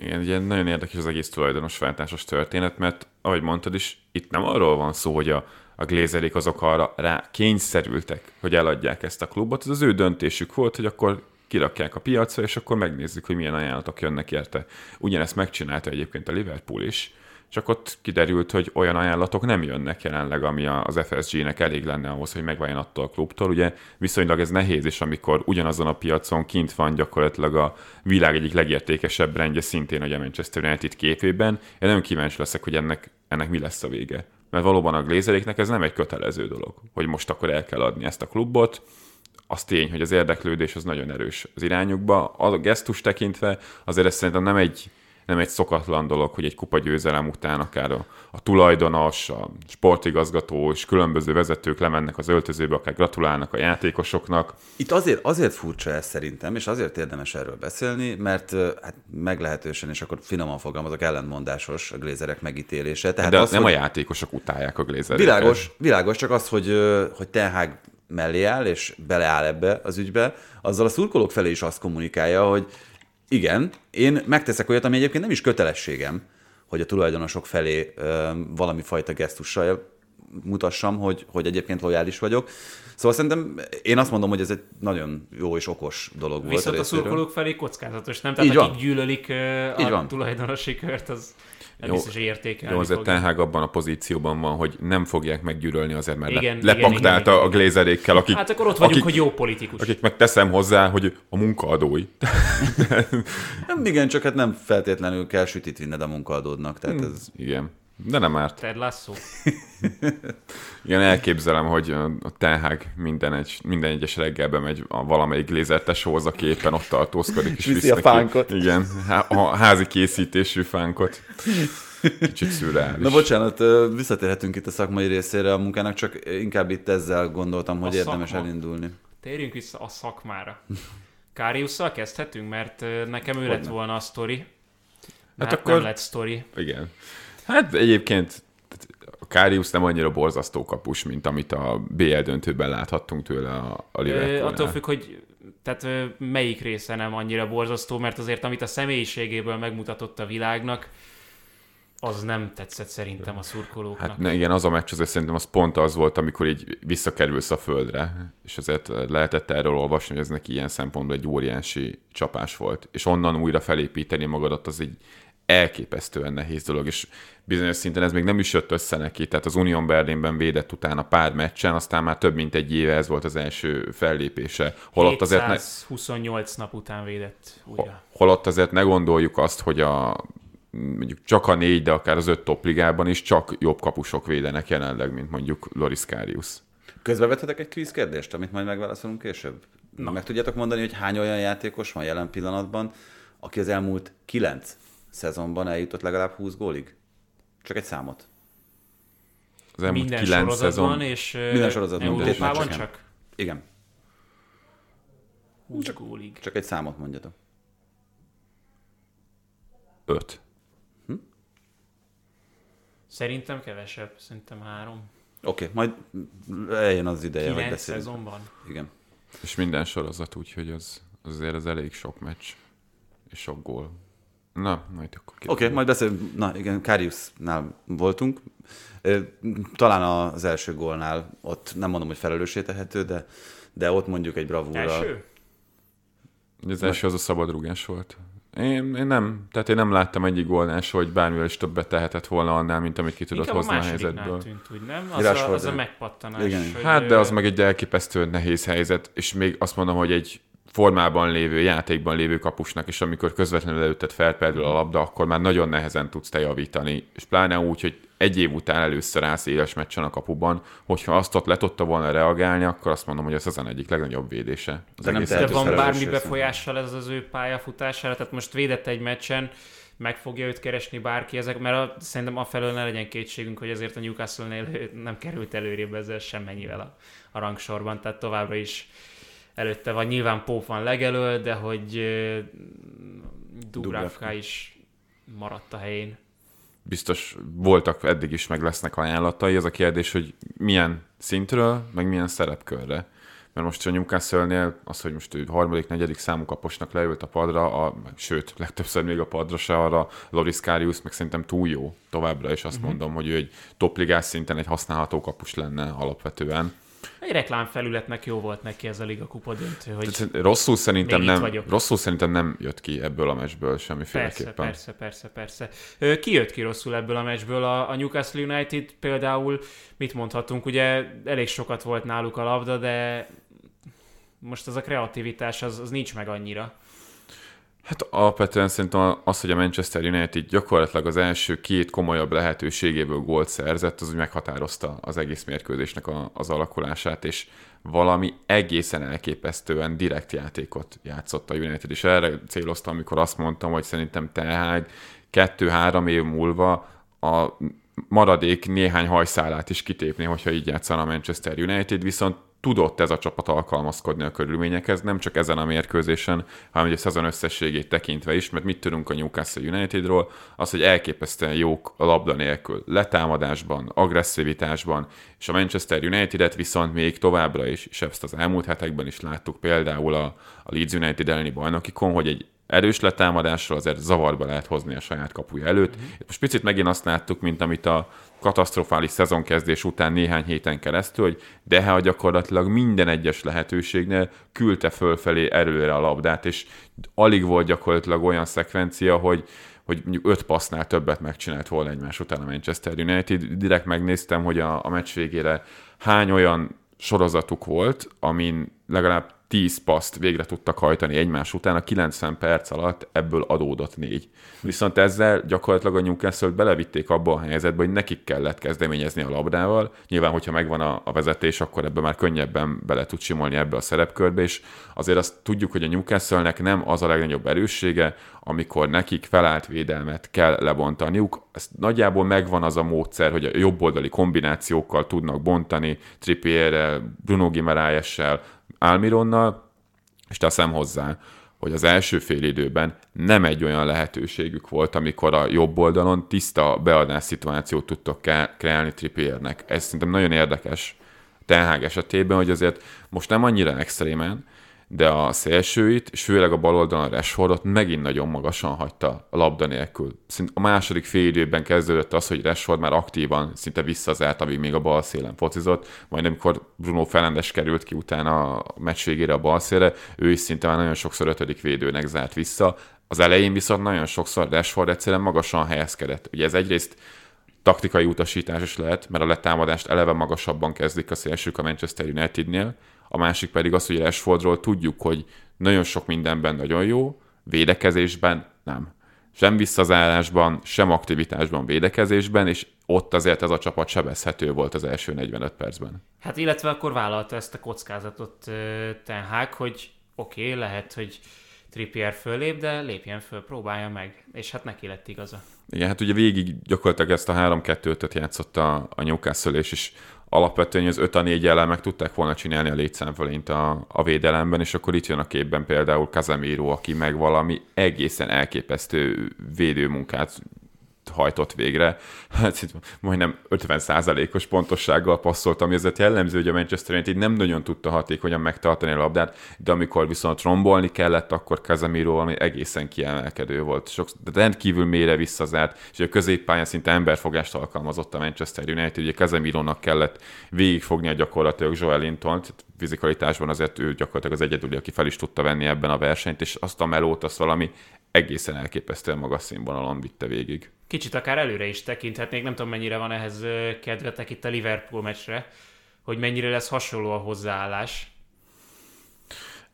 Igen, ugye nagyon érdekes az egész váltásos történet, mert ahogy mondtad is, itt nem arról van szó, hogy a, a glézerik azok arra rá kényszerültek, hogy eladják ezt a klubot. Ez az ő döntésük volt, hogy akkor kirakják a piacra, és akkor megnézzük, hogy milyen ajánlatok jönnek érte. Ugyanezt megcsinálta egyébként a Liverpool is, csak ott kiderült, hogy olyan ajánlatok nem jönnek jelenleg, ami az FSG-nek elég lenne ahhoz, hogy megváljon attól a klubtól. Ugye viszonylag ez nehéz, és amikor ugyanazon a piacon kint van gyakorlatilag a világ egyik legértékesebb rendje, szintén a Manchester United képében, én nagyon kíváncsi leszek, hogy ennek, ennek mi lesz a vége. Mert valóban a glézeréknek ez nem egy kötelező dolog, hogy most akkor el kell adni ezt a klubot, az tény, hogy az érdeklődés az nagyon erős az irányukba. A gesztus tekintve azért ez szerintem nem egy nem egy szokatlan dolog, hogy egy kupa győzelem után akár a, a tulajdonos, a sportigazgató és különböző vezetők lemennek az öltözőbe, akár gratulálnak a játékosoknak. Itt azért, azért furcsa ez szerintem, és azért érdemes erről beszélni, mert hát meglehetősen, és akkor finoman fogalmazok, ellentmondásos a glézerek megítélése. Tehát De az, nem hogy... a játékosok utálják a glézereket. Világos, világos, csak az, hogy, hogy Ten Hag mellé áll, és beleáll ebbe az ügybe, azzal a szurkolók felé is azt kommunikálja, hogy igen, én megteszek olyat, ami egyébként nem is kötelességem, hogy a tulajdonosok felé ö, valami fajta gesztussal mutassam, hogy, hogy egyébként lojális vagyok. Szóval szerintem én azt mondom, hogy ez egy nagyon jó és okos dolog Viszont volt. Viszont a szurkolók felé kockázatos, nem? Tehát Így akik van. gyűlölik a Így van. tulajdonosi kört, az nem Jó, biztos, hogy értékelni Jó, azért. Ten abban a pozícióban van, hogy nem fogják meggyűlölni azért, mert Igen, le, igen, lepaktálta igen, a glézerékkel, akik, Hát akkor ott vagyunk, akik, hogy jó politikus. akik meg teszem hozzá, hogy a munkaadói. [laughs] Nem, igen, csak hát nem feltétlenül kell sütit vinned a munkaadódnak. Tehát ez... Igen. De nem árt. Ted Lasso. [laughs] Igen, elképzelem, hogy a a Ten Hag minden, egy, minden egyes reggelbe megy a valamelyik glézertesóhoz, aki éppen ott tartózkodik, és Viszi visz a neki- fánkot. Igen, a házi készítésű fánkot. kicsit szürreális. Na bocsánat, visszatérhetünk itt a szakmai részére a munkának, csak inkább itt ezzel gondoltam, hogy A érdemes szakma. elindulni. Térjünk vissza a szakmára. Káriusszal kezdhetünk, mert nekem ő lett volna a sztori. Hát Hát akkor- nem lett sztori. Igen. Hát egyébként a Káriusz nem annyira borzasztó kapus, mint amit a BL döntőben láthattunk tőle a, a Liverpoolnál. attól függ, hogy tehát melyik része nem annyira borzasztó, mert azért amit a személyiségéből megmutatott a világnak, az nem tetszett szerintem a szurkolóknak. Hát ne, igen, az a meccs azért szerintem az pont az volt, amikor így visszakerülsz a földre, és azért lehetett erről olvasni, hogy ez neki ilyen szempontból egy óriási csapás volt. És onnan újra felépíteni magadat, az egy elképesztően nehéz dolog, és bizonyos szinten ez még nem is jött össze neki, tehát az Union Berlinben védett utána pár meccsen, aztán már több mint egy éve ez volt az első fellépése. Holott azért ne, 728 nap után védett újra. holott azért ne gondoljuk azt, hogy a mondjuk csak a négy, de akár az öt top ligában is csak jobb kapusok védenek jelenleg, mint mondjuk Loris Karius. Közbevethetek egy kvíz kérdést, amit majd megválaszolunk később? Na. Meg tudjátok mondani, hogy hány olyan játékos van jelen pillanatban, aki az elmúlt kilenc szezonban eljutott legalább 20 gólig? Csak egy számot. Az elmúlt Minden kilenc sorozatban, szezon, és Minden sorozatban, Európában meccseken. csak Igen, 20 gólig. csak egy számot mondjatok. öt. Szerintem kevesebb, szerintem három. Oké, okay, majd eljön az ideje, hogy beszélünk. szezonban. Igen. És minden sorozat, úgyhogy az, az azért az elég sok meccs. És sok gól. Na, majd akkor Oké, okay, majd beszélünk. Na igen, Kariusnál voltunk. Talán az első gólnál ott nem mondom, hogy felelőssé tehető, de, de ott mondjuk egy bravúrral. Első? Az első az a szabadrúgás volt. Én, én nem, tehát én nem láttam egyik gólnál hogy bármivel is többet tehetett volna annál, mint amit ki tudott Inkább hozni a helyzetből. tűnt, úgy nem? Az, Rashford, a, az a megpattanás. Igen. hogy, Hát, de az meg egy elképesztően nehéz helyzet, és még azt mondom, hogy egy formában lévő, játékban lévő kapusnak, és amikor közvetlenül előtted felperdül a labda, akkor már nagyon nehezen tudsz te javítani, és pláne úgy, hogy egy év után először állsz éles meccsen a kapuban, hogyha azt ott le tudta volna reagálni, akkor azt mondom, hogy ez az egyik legnagyobb védése. Az De nem De van bármi befolyással ez az ő pályafutására? Tehát most védett egy meccsen, meg fogja őt keresni bárki ezek, mert a, szerintem afelől ne legyen kétségünk, hogy azért a Newcastle-nél nem került előrébb ezzel semmennyivel a, a rangsorban, tehát továbbra is előtte van. Nyilván Pope van legelől, de hogy Dubravka is maradt a helyén. biztos voltak eddig is, meg lesznek ajánlatai. Az a kérdés, hogy milyen szintről, meg milyen szerepkörre. Mert most a Newcastle-nél az, hogy most ő harmadik, negyedik számú kaposnak leült a padra, a, sőt, legtöbbször még a padra se arra, Loris Karius meg szerintem túl jó továbbra, és azt uh-huh. mondom, hogy ő egy topligás szinten egy használható kapus lenne alapvetően. Egy reklámfelületnek jó volt neki ez a Liga Kupa döntő, hogy Tehát rosszul szerintem, nem, vagyok. rosszul szerintem nem jött ki ebből a meccsből Persze, semmiféleképpen. persze, persze, persze. Ö, Ki jött ki rosszul ebből a meccsből? A, a Newcastle United például, mit mondhatunk, ugye elég sokat volt náluk a labda, de most az a kreativitás az, az nincs meg annyira. Hát alapvetően szerintem az, hogy a Manchester United gyakorlatilag az első két komolyabb lehetőségéből gólt szerzett, az úgy meghatározta az egész mérkőzésnek a, az alakulását, és valami egészen elképesztően direkt játékot játszott a United, és erre céloztam, amikor azt mondtam, hogy szerintem Ten kettő-három év múlva a maradék néhány hajszálát is kitépni, hogyha így játszana a Manchester United, viszont tudott ez a csapat alkalmazkodni a körülményekhez, nem csak ezen a mérkőzésen, hanem ugye a szezon összességét tekintve is, mert mit tudunk a Newcastle Unitedról, az, hogy elképesztően jók a labda nélkül, letámadásban, agresszivitásban, és a Manchester United-et viszont még továbbra is, és ezt az elmúlt hetekben is láttuk például a, a Leeds United elleni bajnokikon, hogy egy erős letámadásról azért zavarba lehet hozni a saját kapuja előtt. Mm-hmm. Most picit megint azt láttuk, mint amit a katasztrofális szezonkezdés után néhány héten keresztül, hogy Deha gyakorlatilag minden egyes lehetőségnél küldte fölfelé előre a labdát, és alig volt gyakorlatilag olyan szekvencia, hogy hogy mondjuk öt passznál többet megcsinált volna egymás után a Manchester United. Direkt megnéztem, hogy a, a meccs végére hány olyan sorozatuk volt, amin legalább 10 paszt végre tudtak hajtani egymás után, a 90 perc alatt ebből adódott négy. Viszont ezzel gyakorlatilag a newcastle belevitték abba a helyzetbe, hogy nekik kellett kezdeményezni a labdával. Nyilván, hogyha megvan a, a vezetés, akkor ebbe már könnyebben bele tud simolni ebbe a szerepkörbe, és azért azt tudjuk, hogy a Newcastle-nek nem az a legnagyobb erőssége, amikor nekik felállt védelmet kell lebontaniuk. Ez nagyjából megvan az a módszer, hogy a jobboldali kombinációkkal tudnak bontani, Trippierrel, Bruno Gimaraes-sel, Almironnal, és teszem hozzá, hogy az első fél időben nem egy olyan lehetőségük volt, amikor a jobb oldalon tiszta beadás szituációt tudtok kreálni Trippiernek. Ez szerintem nagyon érdekes Ten esetében, hogy azért most nem annyira extrémen, de a szélsőit, és főleg a bal oldalon a Rashfordot megint nagyon magasan hagyta a labda nélkül. Szint a második fél időben kezdődött az, hogy Rashford már aktívan szinte visszazárt, amíg még a bal szélen focizott, majd amikor Bruno Fernandes került ki utána a meccs végére a bal szélre, ő is szinte már nagyon sokszor ötödik védőnek zárt vissza. Az elején viszont nagyon sokszor Rashford egyszerűen magasan helyezkedett. Ugye ez egyrészt taktikai utasítás is lehet, mert a letámadást eleve magasabban kezdik a szélsők a Manchester Unitednél, a másik pedig az, hogy Rashfordról tudjuk, hogy nagyon sok mindenben nagyon jó, védekezésben nem. Sem visszazárásban, sem aktivitásban, védekezésben, és ott azért ez a csapat sebezhető volt az első 45 percben. Hát illetve akkor vállalta ezt a kockázatot Ten Hag, hogy oké, okay, lehet, hogy Trippier fölép, de lépjen föl, próbálja meg, és hát neki lett igaza. Igen, hát ugye végig gyakorlatilag ezt a 3-2-5-öt játszott a, a Newcastle, és is alapvetően az 5 a 4 ellen meg tudták volna csinálni a létszámfölényt a, a védelemben, és akkor itt jön a képben például Casemiro, aki meg valami egészen elképesztő védőmunkát hajtott végre. Hát itt majdnem 50%-os pontossággal passzolt, ami azért jellemző, hogy a Manchester United nem nagyon tudta hatékonyan megtartani a labdát, de amikor viszont rombolni kellett, akkor Casemiro ami egészen kiemelkedő volt. Sok, de rendkívül mélyre visszazárt, és a középpályán szinte emberfogást alkalmazott a Manchester United, ugye Casemirónak kellett végigfogni a gyakorlatilag Joel Linton, fizikalitásban azért ő gyakorlatilag az egyedüli, aki fel is tudta venni ebben a versenyt, és azt a melót, azt valami egészen elképesztően magas színvonalon vitte végig. Kicsit akár előre is tekinthetnék, nem tudom mennyire van ehhez kedvetek itt a Liverpool meccsre, hogy mennyire lesz hasonló a hozzáállás.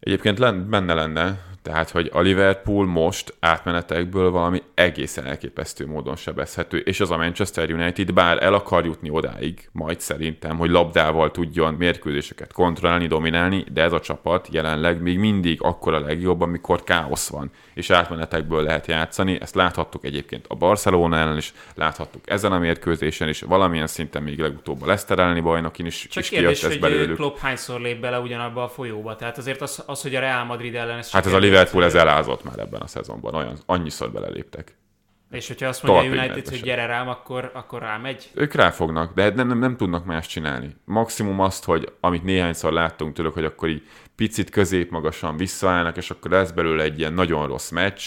Egyébként benne lenne, tehát, hogy a Liverpool most átmenetekből valami egészen elképesztő módon sebezhető, és az a Manchester United bár el akar jutni odáig, majd szerintem, hogy labdával tudjon mérkőzéseket kontrollálni, dominálni, de ez a csapat jelenleg még mindig akkor a legjobb, amikor káosz van, és átmenetekből lehet játszani. Ezt láthattuk egyébként a Barcelona ellen is, láthattuk ezen a mérkőzésen is, valamilyen szinten még legutóbb a Leicester elleni bajnokin is, Csak is kérdés, hogy belőlük. Klopp hányszor lép bele ugyanabba a folyóba. Tehát azért az, az hogy a Real Madrid ellen ez Hát ez a Liverpool ez elázott már ebben a szezonban, olyan, annyiszor beleléptek. És hogyha azt mondja a United, hogy gyere rám, akkor, akkor rámegy? Ők ráfognak, de nem, nem, nem tudnak más csinálni. Maximum azt, hogy amit néhányszor láttunk tőlük, hogy akkor így picit középmagasan visszaállnak, és akkor lesz belőle egy ilyen nagyon rossz meccs.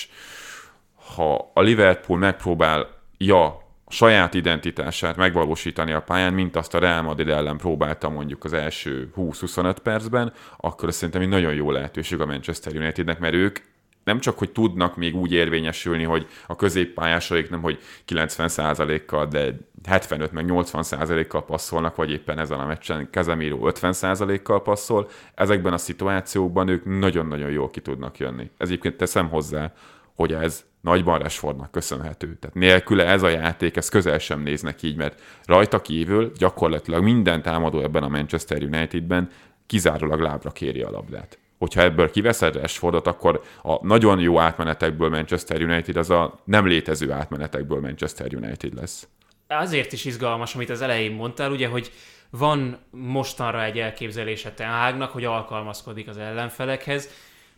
Ha a Liverpool megpróbál, ja, saját identitását megvalósítani a pályán, mint azt a Real Madrid ellen próbálta mondjuk az első 20-25 percben, akkor szerintem egy nagyon jó lehetőség a Manchester Unitednek, mert ők nem csak, hogy tudnak még úgy érvényesülni, hogy a középpályásaik nem, hogy 90%-kal, de 75 meg 80%-kal passzolnak, vagy éppen ezen a meccsen Casemiro 50%-kal passzol, ezekben a szituációkban ők nagyon-nagyon jól ki tudnak jönni. Ez egyébként teszem hozzá, hogy ez nagyban Rashfordnak köszönhető. Tehát nélküle ez a játék, ez közel sem néznek így, mert rajta kívül gyakorlatilag minden támadó ebben a Manchester Unitedben kizárólag lábra kéri a labdát. Hogyha ebből kiveszed Rashfordot, akkor a nagyon jó átmenetekből Manchester United az a nem létező átmenetekből Manchester United lesz. Azért is izgalmas, amit az elején mondtál, ugye, hogy van mostanra egy elképzelése Ten hogy alkalmazkodik az ellenfelekhez,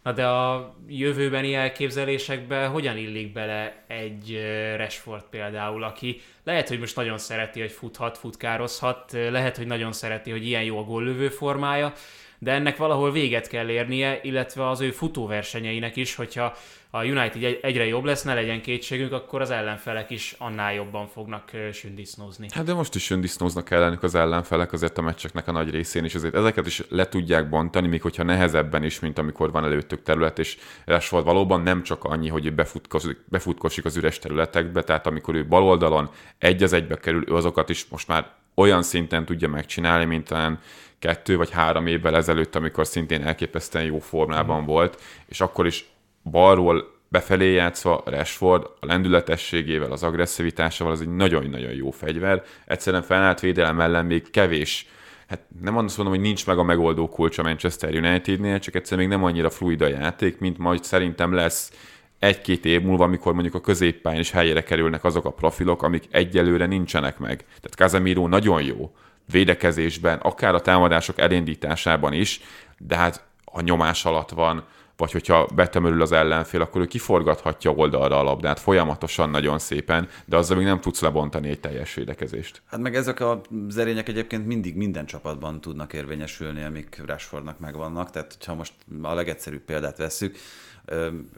Na de a jövőbeni elképzelésekbe hogyan illik bele egy Rashford például, aki lehet, hogy most nagyon szereti, hogy futhat, futkározhat, lehet, hogy nagyon szereti, hogy ilyen jó a góllövő formája, de ennek valahol véget kell érnie, illetve az ő futóversenyeinek is, hogyha a United egyre jobb lesz, ne legyen kétségünk, akkor az ellenfelek is annál jobban fognak sündisznózni. Hát de most is sündisznóznak ellenük az ellenfelek azért a meccseknek a nagy részén, és azért ezeket is le tudják bontani, még hogyha nehezebben is, mint amikor van előttük terület, és Rashford valóban nem csak annyi, hogy befutkozik, befutkozik az üres területekbe, tehát amikor ő bal oldalon egy az egybe kerül, ő azokat is most már olyan szinten tudja megcsinálni, mint talán kettő vagy három évvel ezelőtt, amikor szintén elképesztően jó formában mm. volt, és akkor is balról befelé játszva Rashford a lendületességével, az agresszivitásával az egy nagyon-nagyon jó fegyver. Egyszerűen felállt védelem ellen még kevés hát nem azt mondom, hogy nincs meg a megoldó kulcs a Manchester Unitednél, csak egyszerűen még nem annyira fluid a játék, mint majd szerintem lesz egy-két év múlva, amikor mondjuk a középpályán is helyére kerülnek azok a profilok, amik egyelőre nincsenek meg. Tehát Casemiro nagyon jó védekezésben, akár a támadások elindításában is, de hát a nyomás alatt van, vagy hogyha betömörül az ellenfél, akkor ő kiforgathatja oldalra a labdát folyamatosan nagyon szépen, de azzal még nem tudsz lebontani egy teljes védekezést. Hát meg ezek a zerények egyébként mindig minden csapatban tudnak érvényesülni, amik Rashfordnak megvannak, tehát ha most a legegyszerűbb példát vesszük,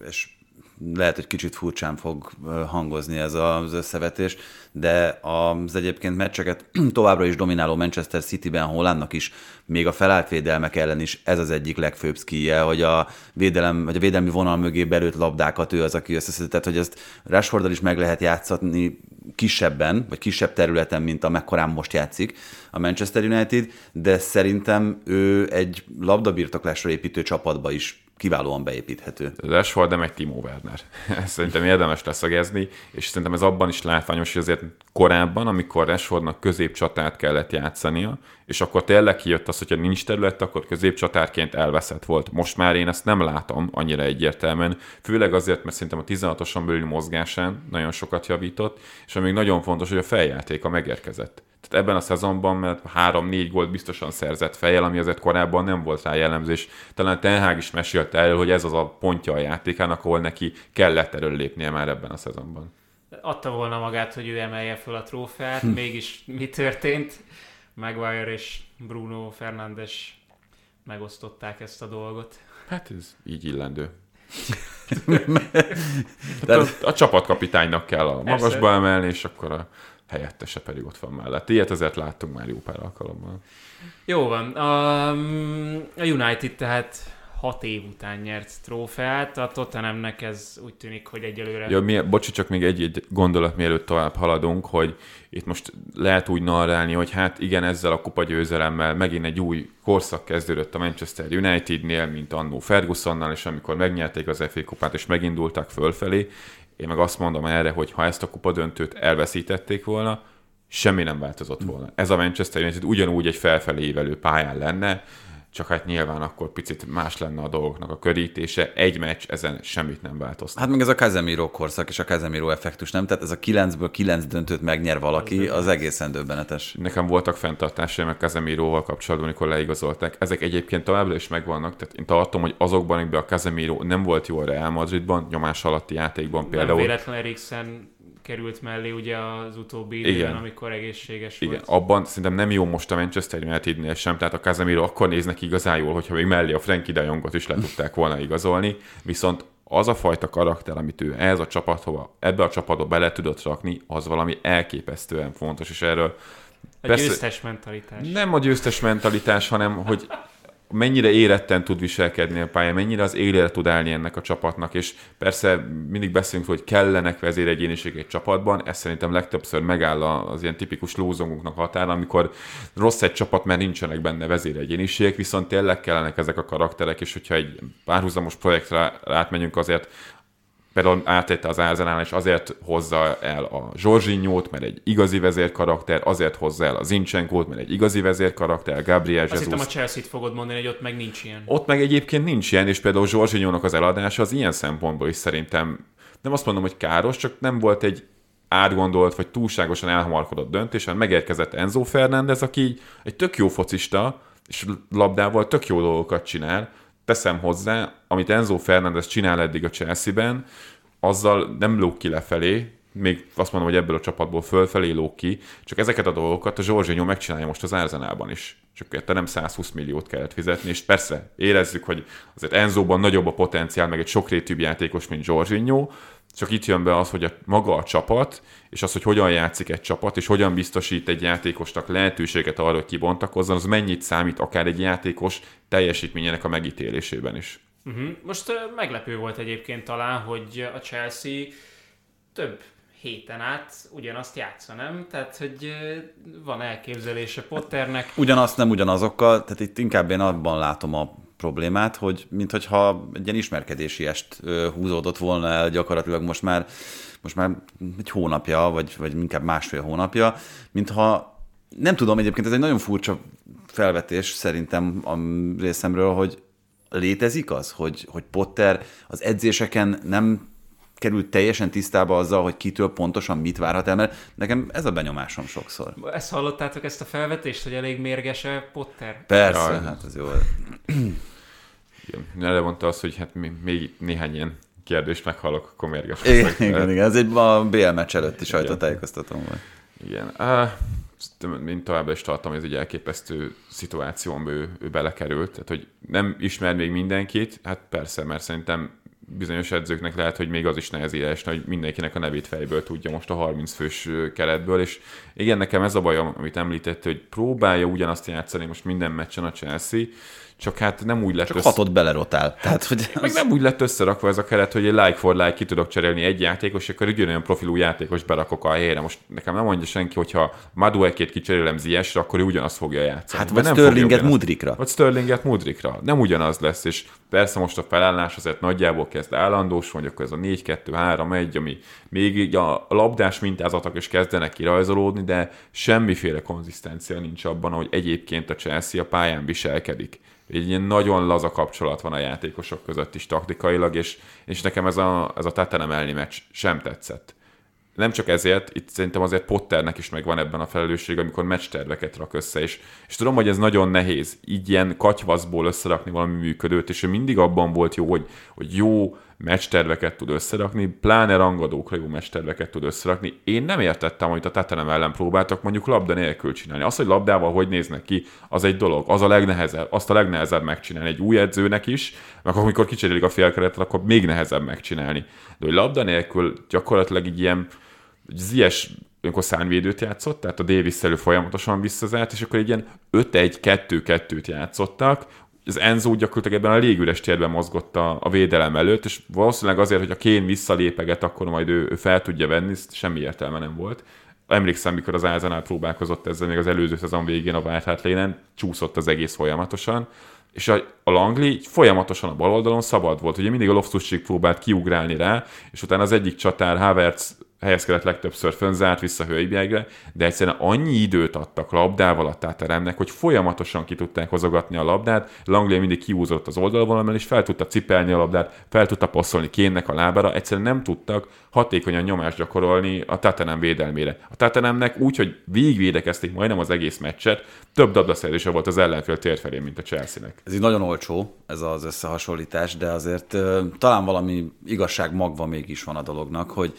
és lehet, hogy kicsit furcsán fog hangozni ez az összevetés, de az egyébként meccseket [clears throat] továbbra is domináló Manchester City-ben Hollandnak is, még a felállt védelmek ellen is ez az egyik legfőbb szkíje, hogy a, védelem, vagy a védelmi vonal mögé belőtt labdákat ő az, aki összeszedett, hogy ezt Rashforddal is meg lehet játszatni kisebben, vagy kisebb területen, mint amekkorán most játszik a Manchester United, de szerintem ő egy labdabirtoklásra építő csapatba is kiválóan beépíthető. Rashford nem egy Timo Werner. [laughs] Szerintem érdemes leszögezni, és szerintem ez abban is látványos, hogy azért korábban, amikor Rashfordnak középcsatát kellett játszania, és akkor tényleg kijött az, hogyha nincs terület, akkor középcsatárként elveszett volt. Most már én ezt nem látom annyira egyértelműen, főleg azért, mert szerintem a 16-oson belüli mozgásán nagyon sokat javított, és ami nagyon fontos, hogy a feljátéka megérkezett. Tehát ebben a szezonban, mert 3-4 gólt biztosan szerzett fejjel, ami azért korábban nem volt rá jellemzés. Talán Tenhág is mesélte el, hogy ez az a pontja a játékának, ahol neki kellett erről lépnie már ebben a szezonban. Adta volna magát, hogy ő emelje fel a trófeát, hm. mégis mi történt? Maguire és Bruno Fernandes megosztották ezt a dolgot. Hát ez így illendő. [laughs] De... A, a csapatkapitánynak kell a magasba emelni, és akkor a helyettese pedig ott van mellett. Ilyet azért láttunk már jó pár alkalommal. Jó van. A, a United tehát hat év után nyert trófeát, a Tottenhamnek ez úgy tűnik, hogy egyelőre... Ja, mi, bocsi, csak még egy-egy gondolat, mielőtt tovább haladunk, hogy itt most lehet úgy narrálni, hogy hát igen, ezzel a kupa győzelemmel megint egy új korszak kezdődött a Manchester Unitednél, mint annó Fergusonnal, és amikor megnyerték az FA kupát, és megindultak fölfelé, én meg azt mondom erre, hogy ha ezt a kupa döntőt elveszítették volna, semmi nem változott volna. Ez a Manchester United ugyanúgy egy felfelé évelő pályán lenne, csak hát nyilván akkor picit más lenne a dolgoknak a körítése. Egy meccs ezen semmit nem változott. Hát meg ez a Casemiro korszak és a Casemiro effektus, nem? Tehát ez a kilencből kilenc döntőt megnyer valaki, az egészen döbbenetes. Nekem voltak fenntartásaim a Casemiroval kapcsolatban, amikor leigazolták. Ezek egyébként továbbra is megvannak, tehát én tartom, hogy azokban, amikben a Casemiro nem volt jó a Real Madridban, nyomás alatti játékban például. Nem véletlen Eriksen került mellé ugye az utóbbi időben, Igen. amikor egészséges Igen. volt. Abban szerintem nem jó most a Manchester Unitednél sem, tehát a Casemiro akkor néznek igazán jól, hogyha még mellé a Frankie de Jongot is le tudták volna igazolni, viszont az a fajta karakter, amit ő ez a csapatba, ebbe a csapatba bele tudott rakni, az valami elképesztően fontos, és erről a persze, győztes mentalitás. Nem a győztes mentalitás, hanem hogy mennyire éretten tud viselkedni a pályán, mennyire az élére tud állni ennek a csapatnak, és persze mindig beszélünk, hogy kellenek vezéregyéniség egy csapatban, ez szerintem legtöbbször megáll az ilyen tipikus lózongunknak határa, amikor rossz egy csapat, mert nincsenek benne vezéregyéniségek, viszont tényleg kellenek ezek a karakterek, és hogyha egy párhuzamos projektre átmegyünk, azért például átette az Arsenal, és azért hozza el a Zsorzsinyót, mert egy igazi vezérkarakter, azért hozza el a Zincsenkót, mert egy igazi vezérkarakter, Gabriel Jesus. Azt hittem a Chelsea-t fogod mondani, hogy ott meg nincs ilyen. Ott meg egyébként nincs ilyen, és például Zsorzsinyónak az eladása az ilyen szempontból is szerintem nem azt mondom, hogy káros, csak nem volt egy átgondolt, vagy túlságosan elhamarkodott döntés, hanem megérkezett Enzo Fernández, aki egy tök jó focista, és labdával tök jó dolgokat csinál, teszem hozzá, amit Enzo Fernández csinál eddig a Chelsea-ben, azzal nem lóg ki lefelé, még azt mondom, hogy ebből a csapatból fölfelé lóg ki, csak ezeket a dolgokat a Zsorzsinyó megcsinálja most az Arzenálban is. Csak érte nem 120 milliót kellett fizetni, és persze érezzük, hogy azért Enzóban nagyobb a potenciál, meg egy sokrétűbb játékos, mint Zsorzsinyó, csak itt jön be az, hogy a, maga a csapat, és az, hogy hogyan játszik egy csapat, és hogyan biztosít egy játékosnak lehetőséget arra, hogy kibontakozzon, az mennyit számít akár egy játékos teljesítményének a megítélésében is. Uh-huh. Most uh, meglepő volt egyébként talán, hogy a Chelsea több héten át ugyanazt játsza, nem? Tehát, hogy van elképzelése Potternek. Ugyanazt nem ugyanazokkal, tehát itt inkább én abban látom a problémát, hogy mintha egy ilyen ismerkedési est húzódott volna el gyakorlatilag most már, most már egy hónapja, vagy, vagy inkább másfél hónapja, mintha nem tudom, egyébként ez egy nagyon furcsa felvetés szerintem a részemről, hogy létezik az, hogy, hogy Potter az edzéseken nem került teljesen tisztába azzal, hogy kitől pontosan mit várhat el, mert nekem ez a benyomásom sokszor. Ezt hallottátok, ezt a felvetést, hogy elég mérgese Potter? Persze, hát ez jó. Igen, elmondta azt, hogy hát még néhány ilyen kérdést meghallok, akkor mérges igen, igen, igen, ez egy a BL meccs előtti sajtótájékoztatón volt. Igen. Uh, mint továbbra is tartom, hogy ez egy elképesztő szituációban ő, ő belekerült. Tehát, hogy nem ismer még mindenkit, hát persze, mert szerintem bizonyos edzőknek lehet, hogy még az is nehezére esne, hogy mindenkinek a nevét fejből tudja most a 30 fős keretből, és igen, nekem ez a bajom, amit említett, hogy próbálja ugyanazt játszani most minden meccsen a Chelsea, csak hát nem úgy lett Csak össze... hatot belerotál. Tehát, hogy az... Meg nem úgy lett összerakva ez a keret, hogy egy like for like ki tudok cserélni egy játékos, akkor ugyanolyan profilú játékos berakok a helyére. Most nekem nem mondja senki, hogyha Maduekét kicserélem Ziyechre, akkor ő ugyanazt fogja játszani. Hát vagy Sterlinget Mudrikra. Vagy Sterlinget Mudrikra. Nem ugyanaz lesz, és persze most a felállás azért nagyjából kezd állandós, akkor ez a 4-2-3-1, ami még így a labdás mintázatok is kezdenek kirajzolódni, de semmiféle konzisztencia nincs abban, hogy egyébként a Chelsea a pályán viselkedik egy ilyen nagyon laza kapcsolat van a játékosok között is taktikailag, és, és nekem ez a, ez a Tottenham elleni meccs sem tetszett. Nem csak ezért, itt szerintem azért Potternek is megvan ebben a felelősség, amikor meccsterveket rak össze, és, és tudom, hogy ez nagyon nehéz, így ilyen katyvaszból összerakni valami működőt, és ő mindig abban volt jó, hogy, hogy jó meccsterveket tud összerakni, pláne rangadókra jó meccsterveket tud összerakni. Én nem értettem, hogy a Tottenham ellen próbáltak mondjuk labda nélkül csinálni. Az, hogy labdával hogy néznek ki, az egy dolog, az a legnehezebb, azt a legnehezebb megcsinálni egy új edzőnek is, meg amikor kicserélik a félkeretet, akkor még nehezebb megcsinálni. De hogy labda nélkül gyakorlatilag így ilyen zies amikor szánvédőt játszott, tehát a Davis folyamatosan visszazárt, és akkor egy ilyen 5-1-2-2-t játszottak, az Enzo gyakorlatilag ebben a légüres térben mozgott a, a védelem előtt, és valószínűleg azért, hogy a Kén visszalépeget, akkor majd ő, ő fel tudja venni, semmi értelme nem volt. Emlékszem, mikor az Ázanál próbálkozott ezzel még az előző szezon végén a White lénen, csúszott az egész folyamatosan, és a, a Langley folyamatosan a bal oldalon szabad volt. Ugye mindig a loftus próbált kiugrálni rá, és utána az egyik csatár Havertz helyezkedett legtöbbször fönzárt vissza Hölgybiegre, de egyszerűen annyi időt adtak labdával a Táteremnek, hogy folyamatosan ki tudták hozogatni a labdát, Langley mindig kiúzott az oldalvonalon, és fel tudta cipelni a labdát, fel tudta passzolni Kénnek a lábára, egyszerűen nem tudtak hatékonyan nyomást gyakorolni a Tatanem védelmére. A Tatanemnek úgy, hogy végigvédekezték majdnem az egész meccset, több dabdaszerzése volt az ellenfél térfelé, mint a Chelsea-nek. Ez így nagyon olcsó, ez az összehasonlítás, de azért talán valami igazság magva mégis van a dolognak, hogy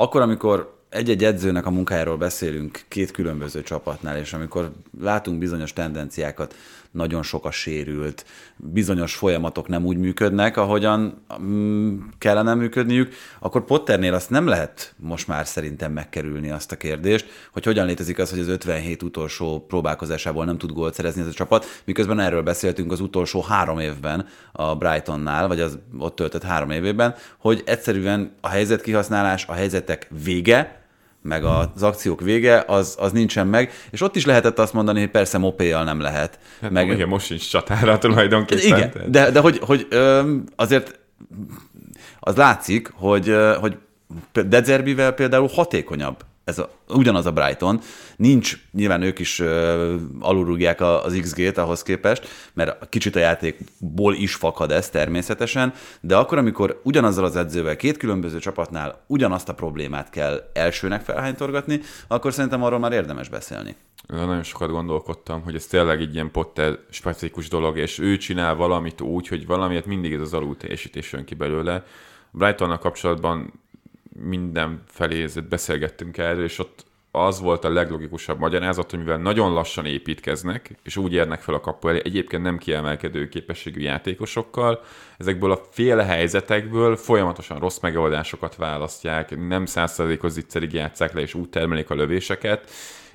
akkor, amikor egy-egy edzőnek a munkájáról beszélünk két különböző csapatnál, és amikor látunk bizonyos tendenciákat, nagyon sok a sérült, bizonyos folyamatok nem úgy működnek, ahogyan mm, kellene működniük, akkor Potternél azt nem lehet most már szerintem megkerülni azt a kérdést, hogy hogyan létezik az, hogy az 57 utolsó próbálkozásából nem tud gólt szerezni ez a csapat, miközben erről beszéltünk az utolsó három évben a Brightonnál, vagy az ott töltött három évében, hogy egyszerűen a helyzet kihasználás, a helyzetek vége, meg az akciók vége, az, az nincsen meg, és ott is lehetett azt mondani, hogy persze mopéjal nem lehet. Hát meg... Igen, most sincs csatára tulajdonképpen. Igen, de, de hogy, hogy azért az látszik, hogy, hogy Dezerbivel például hatékonyabb ez a, ugyanaz a Brighton, nincs, nyilván ők is uh, alulrúgják az XG-t ahhoz képest, mert kicsit a játékból is fakad ez természetesen, de akkor, amikor ugyanazzal az edzővel két különböző csapatnál ugyanazt a problémát kell elsőnek felhánytorgatni, akkor szerintem arról már érdemes beszélni. Nagyon sokat gondolkodtam, hogy ez tényleg egy ilyen Potter specifikus dolog, és ő csinál valamit úgy, hogy valamiért mindig ez az alul teljesítés jön ki belőle. Brightonnal kapcsolatban mindenfelé beszélgettünk erről, és ott az volt a leglogikusabb magyarázat, hogy mivel nagyon lassan építkeznek, és úgy érnek fel a kapu elé, egyébként nem kiemelkedő képességű játékosokkal, ezekből a fél helyzetekből folyamatosan rossz megoldásokat választják, nem százszerzékos zicserig játszák le, és úgy termelik a lövéseket.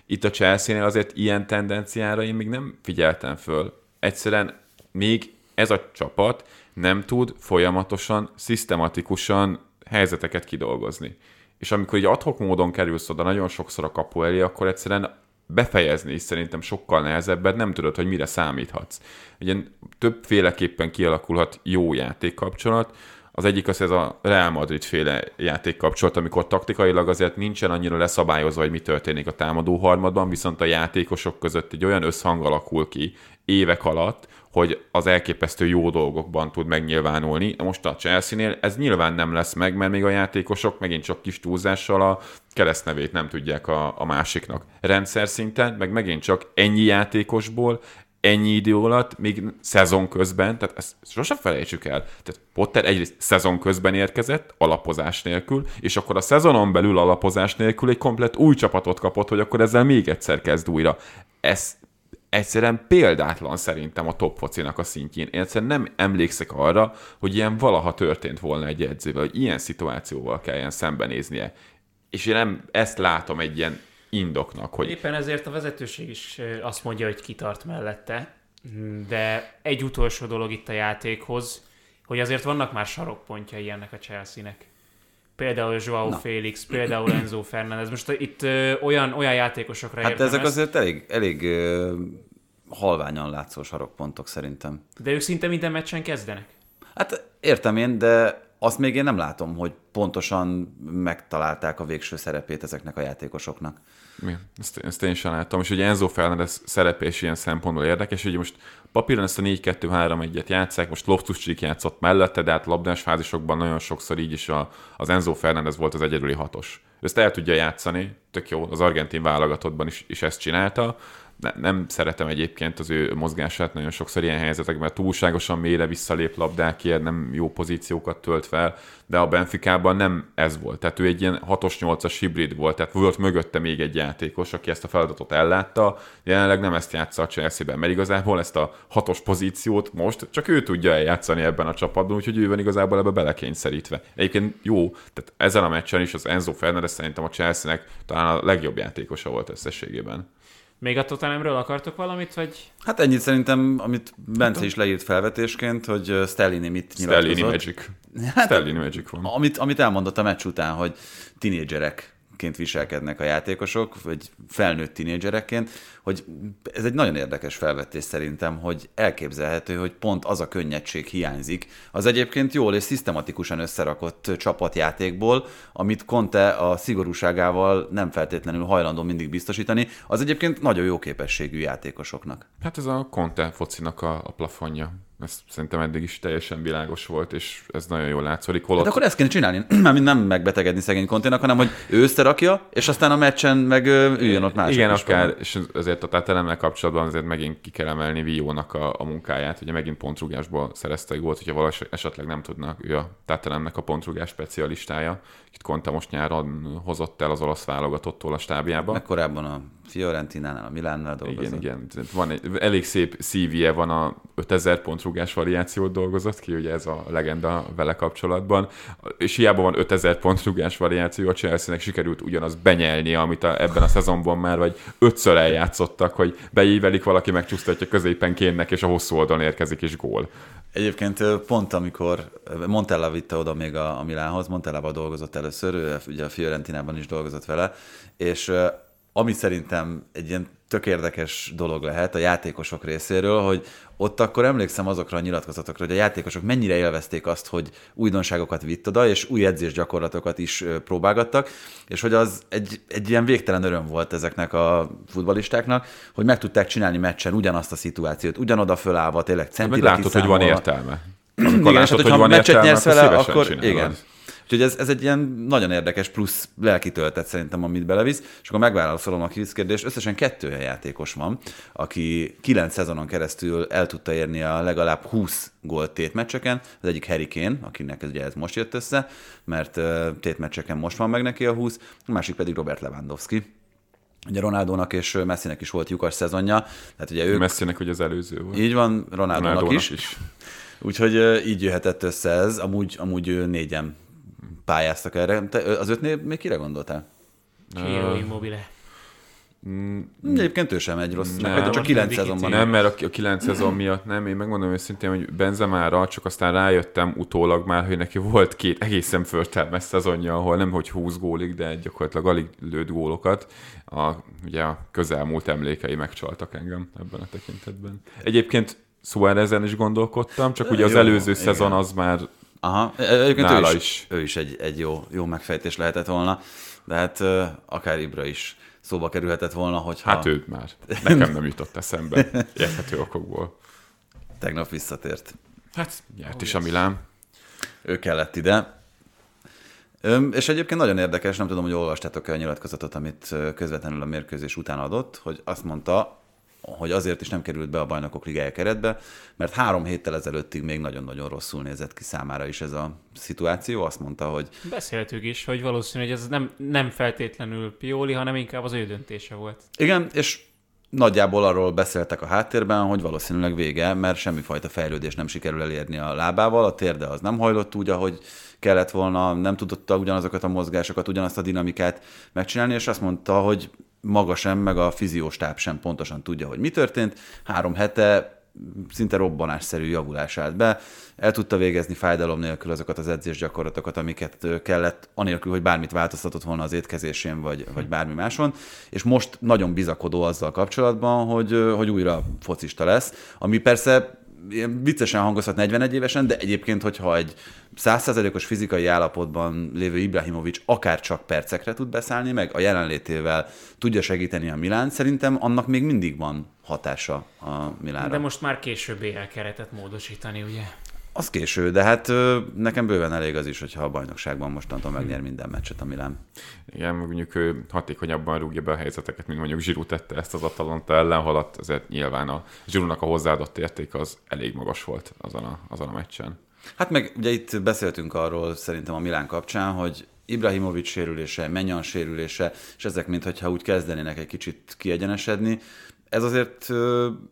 Itt a Chelsea-nél azért ilyen tendenciára én még nem figyeltem föl. Egyszerűen még ez a csapat nem tud folyamatosan, szisztematikusan helyzeteket kidolgozni. és amikor így adhok módon kerülsz oda nagyon sokszor a kapu elé, akkor egyszerűen befejezni is szerintem sokkal nehezebb, nem tudod, hogy mire számíthatsz. Ugye többféleképpen kialakulhat jó játékkapcsolat, az egyik az ez a Real Madrid féle játékkapcsolat, amikor taktikailag azért nincsen annyira leszabályozva, hogy mi történik a támadó harmadban, viszont a játékosok között egy olyan összhang alakul ki évek alatt, hogy az elképesztő jó dolgokban tud megnyilvánulni. Most a Chelsea-nél ez nyilván nem lesz meg, mert még a játékosok megint csak kis túlzással a keresztnevét nem tudják a, a másiknak. Rendszer szinten, meg megint csak ennyi játékosból ennyi idő alatt, még szezon közben, tehát ezt sosem felejtsük el. Tehát Potter egyrészt szezon közben érkezett, alapozás nélkül, és akkor a szezonon belül alapozás nélkül egy komplet új csapatot kapott, hogy akkor ezzel még egyszer kezd újra. Ez egyszerűen példátlan szerintem a top focinak a szintjén. Én egyszerűen nem emlékszek arra, hogy ilyen valaha történt volna egy edzővel, hogy ilyen szituációval kelljen szembenéznie. És én nem ezt látom egy ilyen indoknak. Hogy... Éppen ezért a vezetőség is azt mondja, hogy kitart mellette, de egy utolsó dolog itt a játékhoz, hogy azért vannak már sarokpontjai ennek a Chelsea-nek. Például Joao Na. Félix, például Enzo Fernández. Most itt ö, olyan, olyan játékosokra Hát ezek ezt. azért elég, elég ö, halványan látszó sarokpontok szerintem. De ők szinte minden meccsen kezdenek. Hát értem én, de azt még én nem látom, hogy pontosan megtalálták a végső szerepét ezeknek a játékosoknak. Mi? Ezt, ezt én sem láttam. És ugye Enzo Fernández szerepe is ilyen szempontból érdekes, ugye most papíron ezt a 4-2-3-1-et játszák, most loftus játszott mellette, de hát labdás fázisokban nagyon sokszor így is a, az Enzo Fernández volt az egyedüli hatos. Ezt el tudja játszani, tök jó, az argentin válogatottban is, is ezt csinálta, ne, nem szeretem egyébként az ő mozgását nagyon sokszor ilyen helyzetekben, túlságosan mélyre visszalép labdákért, nem jó pozíciókat tölt fel, de a Benficában nem ez volt. Tehát ő egy ilyen 6-8-as hibrid volt, tehát volt mögötte még egy játékos, aki ezt a feladatot ellátta, jelenleg nem ezt játsza a Chelsea-ben, mert igazából ezt a hatos pozíciót most csak ő tudja eljátszani ebben a csapatban, úgyhogy ő van igazából ebbe belekényszerítve. Egyébként jó, tehát ezen a meccsen is az Enzo Fernandez szerintem a Chelsea-nek talán a legjobb játékosa volt összességében. Még a Tottenhamről akartok valamit, vagy? Hát ennyit szerintem, amit Bence is leírt felvetésként, hogy Stellini mit nyilatkozott. Stellini Magic. Hát, Stellini Magic van. Amit, amit elmondott a meccs után, hogy tinédzserek ként viselkednek a játékosok, vagy felnőtt tinédzserekként, hogy ez egy nagyon érdekes felvetés szerintem, hogy elképzelhető, hogy pont az a könnyedség hiányzik az egyébként jól és szisztematikusan összerakott csapatjátékból, amit Conte a szigorúságával nem feltétlenül hajlandó mindig biztosítani, az egyébként nagyon jó képességű játékosoknak. Hát ez a Conte focinak a, a plafonja ez szerintem eddig is teljesen világos volt, és ez nagyon jól látszik. Holott... Hát akkor ezt kéne csinálni, [clears throat] mármint nem megbetegedni szegény konténak, hanem hogy ő összerakja, és aztán a meccsen meg üljön ott mások Igen, akár, van. és azért a Tatelemmel kapcsolatban azért megint ki kell emelni Viónak a, a munkáját, ugye megint pontrugásból szerezte volt, hogyha valaki esetleg nem tudnak, ő a Tatelemnek a pontrugás specialistája, itt Conte most nyáron hozott el az olasz válogatottól a stábjába. Meg korábban a Fiorentinánál, a Milánnál dolgozott. Igen, igen. Van egy elég szép CV-je van a 5000 pontrugás variációt dolgozott ki, ugye ez a legenda vele kapcsolatban. És hiába van 5000 pontrugás variáció, a Chelsea-nek sikerült ugyanaz benyelni, amit a, ebben a szezonban már vagy ötször eljátszottak, hogy beívelik valaki, megcsúsztatja középen kénnek, és a hosszú oldalon érkezik, és gól. Egyébként pont amikor Montella vitte oda még a, a Milánhoz, Montellával dolgozott először, ő ugye a Fiorentinában is dolgozott vele, és ami szerintem egy ilyen tök érdekes dolog lehet a játékosok részéről, hogy ott akkor emlékszem azokra a nyilatkozatokra, hogy a játékosok mennyire élvezték azt, hogy újdonságokat vitt oda, és új edzésgyakorlatokat is próbálgattak, és hogy az egy, egy ilyen végtelen öröm volt ezeknek a futbalistáknak, hogy meg tudták csinálni meccsen ugyanazt a szituációt, ugyanoda fölállva, tényleg centire Meg látod, hogy van értelme. [clears throat] Amikor igen, látod, hogy, hogy van meccset nyersz vele, akkor igen. Úgyhogy ez, ez egy ilyen nagyon érdekes plusz lelki töltet szerintem, amit belevisz. És akkor megválaszolom a kérdést. Összesen kettő játékos van, aki kilenc szezonon keresztül el tudta érni a legalább 20 gólt tétmeccseken. Az egyik Harry Kane, akinek ez, ugye ez most jött össze, mert tétmeccseken most van meg neki a 20, a másik pedig Robert Lewandowski, Ugye Ronaldónak és Messinek is volt lyukas szezonja. Tehát ugye ők... Messinek hogy az előző volt. Így van, Ronaldónak, Ronaldónak is. is. Úgyhogy így jöhetett össze ez. Amúgy, amúgy négyen pályáztak erre. Te, az ötnél még kire gondoltál? Ciro Immobile. Mm, Egyébként ő sem egy rossz, Nem, nem, csak most 9 nem szezonban. Nem, mert a, a 9 szezon miatt nem, én megmondom őszintén, hogy Benzemára csak aztán rájöttem utólag már, hogy neki volt két egészen föltelmes szezonja, ahol nem hogy 20 gólig, de gyakorlatilag alig lőtt gólokat. A, ugye a közelmúlt emlékei megcsaltak engem ebben a tekintetben. Egyébként Suárezen is gondolkodtam, csak ugye az Jó, előző igen. szezon az már Aha, egyébként ő Nála is, is. ő is egy, egy jó, jó megfejtés lehetett volna, de hát akár Ibra is szóba kerülhetett volna, hogyha Hát ő már. Nekem nem jutott eszembe. Érthető okokból. tegnap visszatért. Hát nyert is a Milán. Ő kellett ide. És egyébként nagyon érdekes, nem tudom, hogy olvastátok-e a nyilatkozatot, amit közvetlenül a mérkőzés után adott, hogy azt mondta, hogy azért is nem került be a bajnokok ligája keretbe, mert három héttel ezelőttig még nagyon-nagyon rosszul nézett ki számára is ez a szituáció. Azt mondta, hogy Beszéltük is, hogy valószínű, hogy ez nem, nem feltétlenül Pioli, hanem inkább az ő döntése volt. Igen, és nagyjából arról beszéltek a háttérben, hogy valószínűleg vége, mert semmifajta fejlődés nem sikerül elérni a lábával, a térde az nem hajlott úgy, ahogy kellett volna, nem tudta ugyanazokat a mozgásokat, ugyanazt a dinamikát megcsinálni, és azt mondta, hogy maga sem, meg a fizióstáb sem pontosan tudja, hogy mi történt. Három hete szinte robbanásszerű javulás állt be. El tudta végezni fájdalom nélkül azokat az edzésgyakorlatokat, amiket kellett, anélkül, hogy bármit változtatott volna az étkezésén, vagy, vagy bármi máson. És most nagyon bizakodó azzal kapcsolatban, hogy, hogy újra focista lesz, ami persze ilyen viccesen hangozhat 41 évesen, de egyébként, hogyha egy 100%-os fizikai állapotban lévő Ibrahimovic akár csak percekre tud beszállni, meg a jelenlétével tudja segíteni a Milán, szerintem annak még mindig van hatása a Milánra. De most már később el keretet módosítani, ugye? Az késő, de hát nekem bőven elég az is, hogyha a bajnokságban mostantól megnyer minden meccset a Milán. Igen, mondjuk ő hatékonyabban rúgja be a helyzeteket, mint mondjuk Zsirú tette ezt az Atalanta ellen, holott azért nyilván a Zsirúnak a hozzáadott érték az elég magas volt azon a, azon a meccsen. Hát meg ugye itt beszéltünk arról szerintem a Milán kapcsán, hogy Ibrahimovic sérülése, Menyan sérülése, és ezek mintha úgy kezdenének egy kicsit kiegyenesedni. Ez azért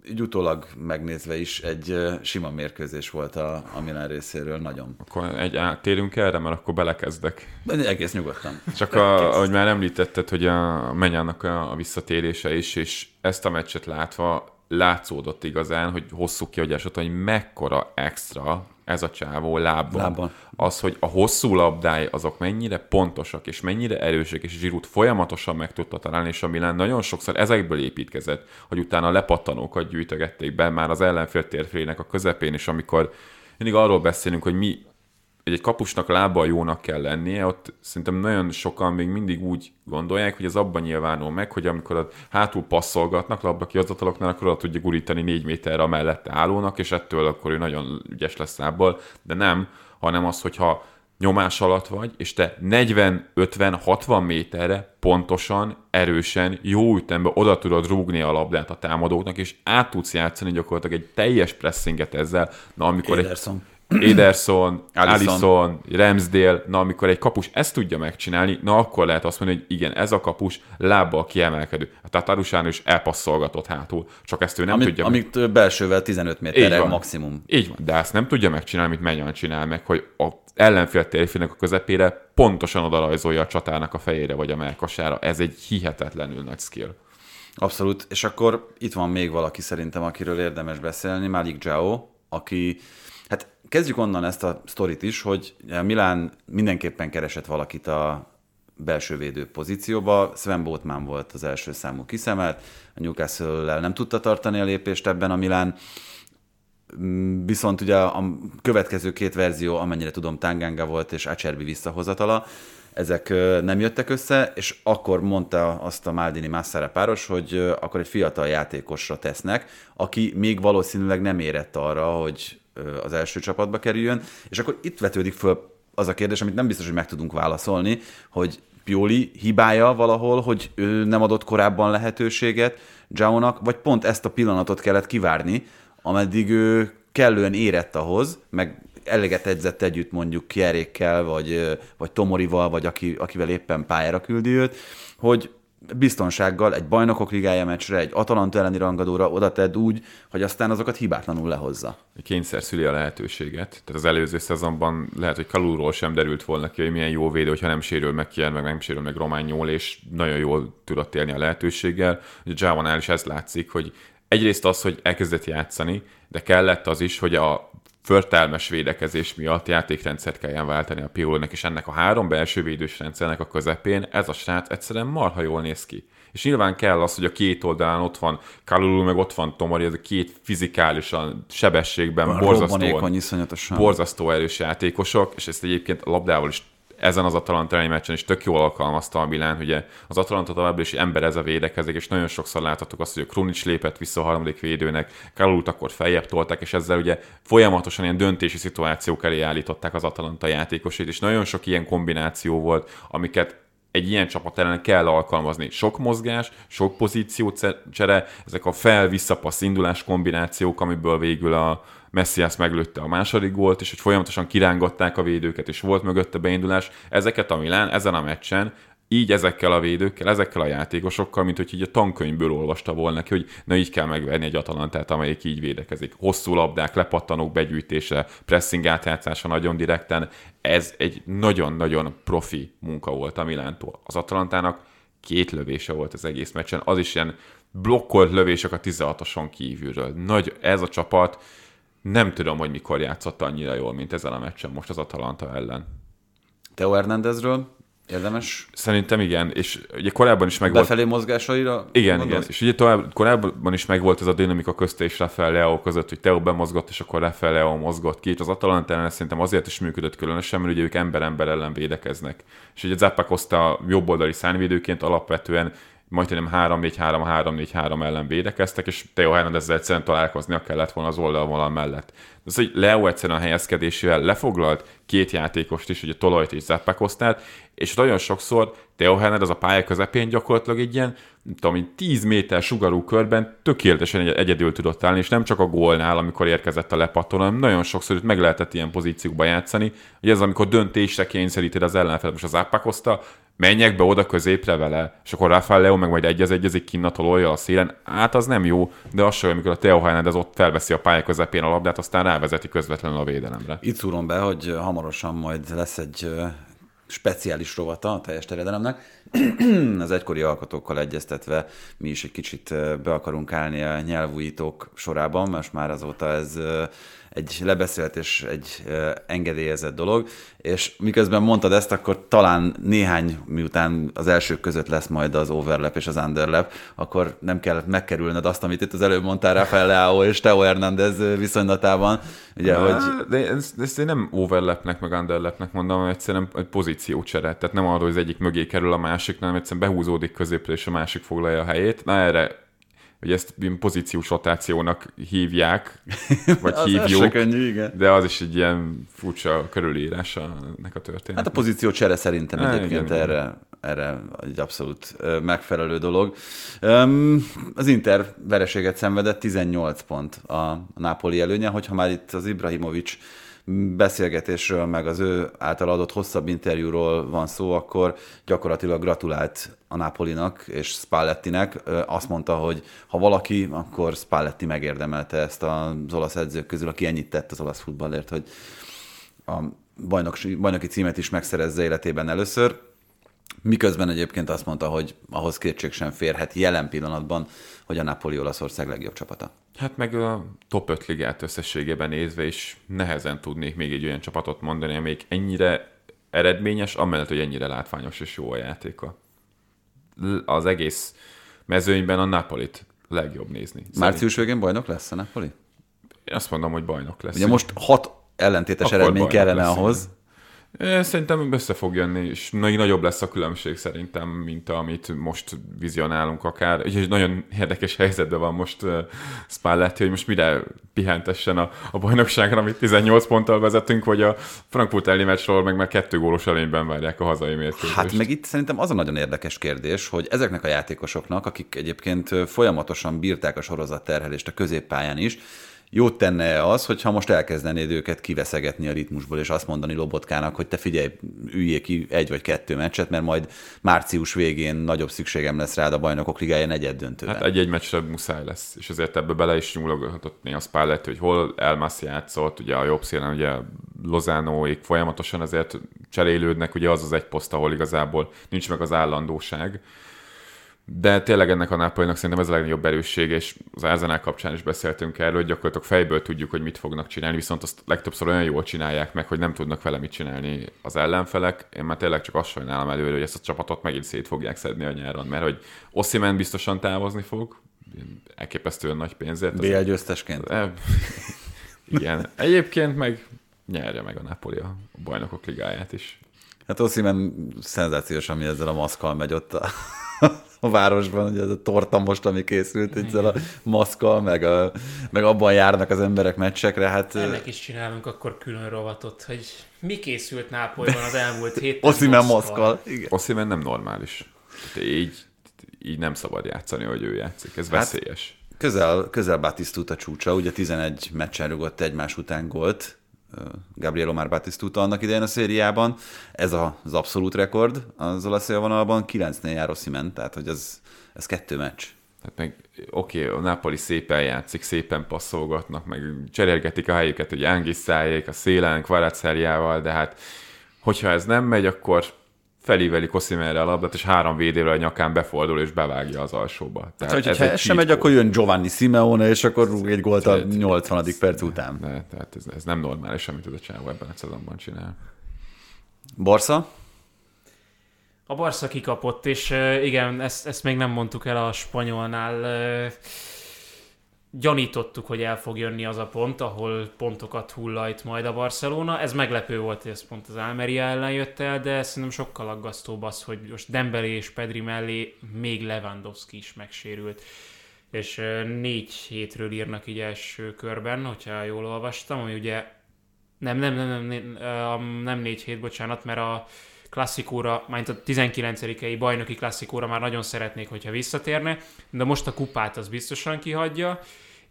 így utólag megnézve is egy sima mérkőzés volt a, a Milán részéről, nagyon. Akkor egy térünk erre, mert akkor belekezdek. De egész nyugodtan. Csak a, ahogy már említetted, hogy a Menyának a, visszatérése is, és ezt a meccset látva látszódott igazán, hogy hosszú kiagyásot, hogy mekkora extra ez a csávó lábban. Lábban. Az, hogy a hosszú labdái azok mennyire pontosak, és mennyire erősek, és Zsirút folyamatosan meg tudta találni, és a Milán nagyon sokszor ezekből építkezett, hogy utána lepattanókat gyűjtögették be már az ellenfél térfélének a közepén, és amikor mindig arról beszélünk, hogy mi hogy egy kapusnak lábbal jónak kell lennie, ott szerintem nagyon sokan még mindig úgy gondolják, hogy ez abban nyilvánul meg, hogy amikor a hátul passzolgatnak labda kihozataloknál, akkor oda tudja gurítani négy méterre a mellette állónak, és ettől akkor ő nagyon ügyes lesz lábbal, de nem, hanem az, hogyha nyomás alatt vagy, és te 40-50-60 méterre pontosan, erősen, jó ütemben oda tudod rúgni a labdát a támadóknak, és át tudsz játszani gyakorlatilag egy teljes pressinget ezzel, na amikor egy [clears throat] Ederson. Alisson. Ramsdale, na amikor egy kapus ezt tudja megcsinálni, na akkor lehet azt mondani, hogy igen, ez a kapus lábbal kiemelkedő. A Tatarusán is elpasszolgatott hátul, csak ezt ő nem Amit, tudja amit ö, belsővel 15 méterre maximum. Így van, de ezt nem tudja megcsinálni, amit Menyan csinál meg, hogy a ellenfél térfének a közepére pontosan oda rajzolja a csatának a fejére vagy a melkasára. Ez egy hihetetlenül nagy skill. Abszolút, és akkor itt van még valaki szerintem, akiről érdemes beszélni, Malik Jao, aki, kezdjük onnan ezt a sztorit is, hogy Milán mindenképpen keresett valakit a belső védő pozícióba. Sven Botman volt az első számú kiszemelt, a Newcastle-lel nem tudta tartani a lépést ebben a Milán, Mm, Viszont ugye a következő két verzió, amennyire tudom, Tanganga volt és Acerbi visszahozatala, ezek ö, nem jöttek össze, és akkor mondta azt a Maldini Massara páros, hogy ö, akkor egy fiatal játékosra tesznek, aki még valószínűleg nem érett arra, hogy az első csapatba kerüljön, és akkor itt vetődik föl az a kérdés, amit nem biztos, hogy meg tudunk válaszolni, hogy Pioli hibája valahol, hogy ő nem adott korábban lehetőséget Zsáónak, vagy pont ezt a pillanatot kellett kivárni, ameddig ő kellően érett ahhoz, meg eleget edzett együtt mondjuk Kierékkel, vagy, vagy Tomorival, vagy aki, akivel éppen pályára küldi őt, hogy biztonsággal egy bajnokok ligája meccsre, egy Atalanta elleni rangadóra oda tedd úgy, hogy aztán azokat hibátlanul lehozza. Kényszer szüli a lehetőséget. Tehát az előző szezonban lehet, hogy Kalulról sem derült volna ki, hogy milyen jó védő, hogyha nem sérül meg Kier, meg nem sérül meg Román Nyól, és nagyon jól tudott élni a lehetőséggel. Ugye Javonál is ez látszik, hogy egyrészt az, hogy elkezdett játszani, de kellett az is, hogy a förtelmes védekezés miatt játékrendszert kelljen váltani a Piolónak, és ennek a három belső védős rendszernek a közepén ez a srác egyszerűen marha jól néz ki. És nyilván kell az, hogy a két oldalán ott van Kalulu, meg ott van Tomori, ez a két fizikálisan, sebességben borzasztó, borzasztó erős játékosok, és ezt egyébként a labdával is ezen az Atalanta meccsen is tök jól alkalmazta a Milán, ugye az Atalanta továbbra is ember ez a védekezik, és nagyon sokszor láthatok azt, hogy a Krunic lépett vissza a harmadik védőnek, Kalut akkor feljebb tolták, és ezzel ugye folyamatosan ilyen döntési szituációk elé állították az Atalanta játékosait, és nagyon sok ilyen kombináció volt, amiket egy ilyen csapat ellen kell alkalmazni. Sok mozgás, sok pozíciócsere, ezek a fel-visszapassz indulás kombinációk, amiből végül a, Messias meglőtte a második gólt, és hogy folyamatosan kirángatták a védőket, és volt mögötte beindulás. Ezeket a Milán ezen a meccsen így ezekkel a védőkkel, ezekkel a játékosokkal, mint hogy így a tankönyvből olvasta volna neki, hogy na így kell megverni egy Atalantát, amelyik így védekezik. Hosszú labdák, lepattanók begyűjtése, pressing átjátszása nagyon direkten. Ez egy nagyon-nagyon profi munka volt a Milántól. Az Atalantának két lövése volt az egész meccsen, az is ilyen blokkolt lövések a 16-oson kívülről. Nagy, ez a csapat nem tudom, hogy mikor játszott annyira jól, mint ezen a meccsen most az Atalanta ellen. Teo Hernándezről érdemes? Szerintem igen, és ugye korábban is megvolt... Befelé mozgásaira? Igen, gondolsz? igen, és ugye tovább, korábban is megvolt ez a dinamika közte és Rafael Leo között, hogy Teo bemozgott, és akkor Rafael Leo mozgott ki, és az Atalanta ellen szerintem azért is működött különösen, mert ugye ők ember-ember ellen védekeznek. És ugye Zappa Costa jobboldali szárnyvédőként alapvetően majdnem 3-4-3-3-4-3 ellen védekeztek, és Theo Hernandezzel egyszerűen találkoznia kellett volna az oldalvonal mellett. De az, hogy Leo egyszerűen a helyezkedésével lefoglalt két játékost is, ugye Tolajt és Zappakosztát, és nagyon sokszor Theo Hernandez a pálya közepén gyakorlatilag egy ilyen, nem tudom, 10 méter sugarú körben tökéletesen egyedül tudott állni, és nem csak a gólnál, amikor érkezett a lepatton, hanem nagyon sokszor meg lehetett ilyen pozíciókba játszani, hogy ez amikor döntésre kényszeríted az ellenfel, most az Ápakozta, menjek be oda középre vele, és akkor Rafael Leo meg majd egyez egyezik kinn a szélen, hát az nem jó, de az sem, amikor a Theo Hernandez ott felveszi a pálya közepén a labdát, aztán rávezeti közvetlenül a védelemre. Itt szúrom be, hogy hamarosan majd lesz egy speciális rovata a teljes terjedelemnek. [clears throat] az egykori alkotókkal egyeztetve mi is egy kicsit be akarunk állni a nyelvújítók sorában, most már azóta ez egy lebeszélt és egy engedélyezett dolog, és miközben mondtad ezt, akkor talán néhány, miután az elsők között lesz majd az overlap és az underlap, akkor nem kell megkerülned azt, amit itt az előbb mondtál Rafael Leao és Teo Hernández viszonylatában. Ugye, de, hogy... de ezt, ezt, én nem overlapnek meg underlapnek mondom, egyszerűen egy pozíciócsere. Tehát nem arról, hogy az egyik mögé kerül a másik, hanem egyszerűen behúzódik középre, és a másik foglalja a helyét. Na erre hogy ezt pozíciós rotációnak hívják, [laughs] vagy az hívjuk, könnyű, igen. de az is egy ilyen furcsa körülírás ennek a történet. Hát a pozíció csere szerintem Há, egyébként igen, erre, erre egy abszolút megfelelő dolog. Az Inter vereséget szenvedett, 18 pont a Napoli előnye, hogyha már itt az Ibrahimovics beszélgetésről, meg az ő által adott hosszabb interjúról van szó, akkor gyakorlatilag gratulált a Napolinak és Spallettinek. Azt mondta, hogy ha valaki, akkor Spalletti megérdemelte ezt az olasz edzők közül, aki ennyit tett az olasz futballért, hogy a bajnoki, címet is megszerezze életében először. Miközben egyébként azt mondta, hogy ahhoz kétség sem férhet jelen pillanatban, hogy a Napoli Olaszország legjobb csapata. Hát meg a top 5 ligát összességében nézve is nehezen tudnék még egy olyan csapatot mondani, amelyik ennyire eredményes, amellett, hogy ennyire látványos és jó a játéka. Az egész mezőnyben a Napolit legjobb nézni. Március végén bajnok lesz a Napoli? Én azt mondom, hogy bajnok lesz. Ugye most hat ellentétes Akkor eredmény kellene lesz, ahhoz. Igen Szerintem össze fog jönni, és még nagyobb lesz a különbség szerintem, mint amit most vizionálunk akár. Úgyhogy nagyon érdekes helyzetben van most Spalletti, hogy most mire pihentessen a, a bajnokságra, amit 18 ponttal vezetünk, vagy a Frankfurt elleni meccsről meg már kettő gólos előnyben várják a hazai mérkőzést. Hát meg itt szerintem az a nagyon érdekes kérdés, hogy ezeknek a játékosoknak, akik egyébként folyamatosan bírták a sorozat terhelést a középpályán is, jót tenne az, hogyha most elkezdenéd őket kiveszegetni a ritmusból, és azt mondani Lobotkának, hogy te figyelj, üljél ki egy vagy kettő meccset, mert majd március végén nagyobb szükségem lesz rád a bajnokok ligája negyed döntőben. Hát egy-egy meccsre muszáj lesz, és ezért ebbe bele is nyúlogatott néha Spalletti, hogy hol Elmas játszott, ugye a jobb szélen, ugye Lozánóik folyamatosan azért cserélődnek, ugye az az egy poszt, ahol igazából nincs meg az állandóság. De tényleg ennek a Napolinak szerintem ez a legnagyobb erősség, és az Arsenal kapcsán is beszéltünk erről, hogy gyakorlatilag fejből tudjuk, hogy mit fognak csinálni, viszont azt legtöbbször olyan jól csinálják meg, hogy nem tudnak vele mit csinálni az ellenfelek. Én már tényleg csak azt sajnálom előre, hogy ezt a csapatot megint szét fogják szedni a nyáron, mert hogy Ossiman biztosan távozni fog, elképesztően nagy pénzért. BL győztesként? [laughs] Igen. Egyébként meg nyerje meg a Napoli a bajnokok ligáját is. Hát Ossiman szenzációs, ami ezzel a maszkal megy ott a, a városban, hogy ez a torta most, ami készült ezzel a maszkal, meg, a, meg abban járnak az emberek meccsekre. Hát, Ennek is csinálunk akkor külön rovatot, hogy mi készült Nápolyban az elmúlt héten. [laughs] Ossiman maszkal. Igen. Ossiman nem normális. Hát így, így nem szabad játszani, hogy ő játszik. Ez hát, veszélyes. Közel, közel Batistuta csúcsa, ugye 11 meccsen rugott egymás után gólt, Gabriel Omar Batistuta annak idején a szériában. Ez az abszolút rekord az olasz vonalban, 9-nél jár Ossiman, tehát hogy ez, ez kettő meccs. Tehát meg oké, okay, a Napoli szépen játszik, szépen passzolgatnak, meg cserélgetik a helyüket, hogy Angiszájék, a szélen, Kvaratszeriával, de hát hogyha ez nem megy, akkor felíveli Koszimerre a labdát, és három védővel a nyakán befordul és bevágja az alsóba. Tehát hát, hogyha ez sem megy, akkor jön Giovanni Simeone, és akkor rúg egy gólt a 80. perc után. De, tehát ez, ez nem normális, amit ez a csávó ebben a szezonban csinál. Barca? A Barca kikapott, és igen, ezt, ezt még nem mondtuk el a spanyolnál. Gyanítottuk, hogy el fog jönni az a pont, ahol pontokat hullajt majd a Barcelona. Ez meglepő volt, hogy ez pont az Almeria ellen jött el, de szerintem sokkal aggasztóbb az, hogy most Dembele és Pedri mellé még Lewandowski is megsérült. És négy hétről írnak így első körben, hogyha jól olvastam, ami ugye nem, nem, nem, nem, nem, nem négy hét, bocsánat, mert a klasszikóra, majd a 19 bajnoki klasszikóra már nagyon szeretnék, hogyha visszatérne, de most a kupát az biztosan kihagyja,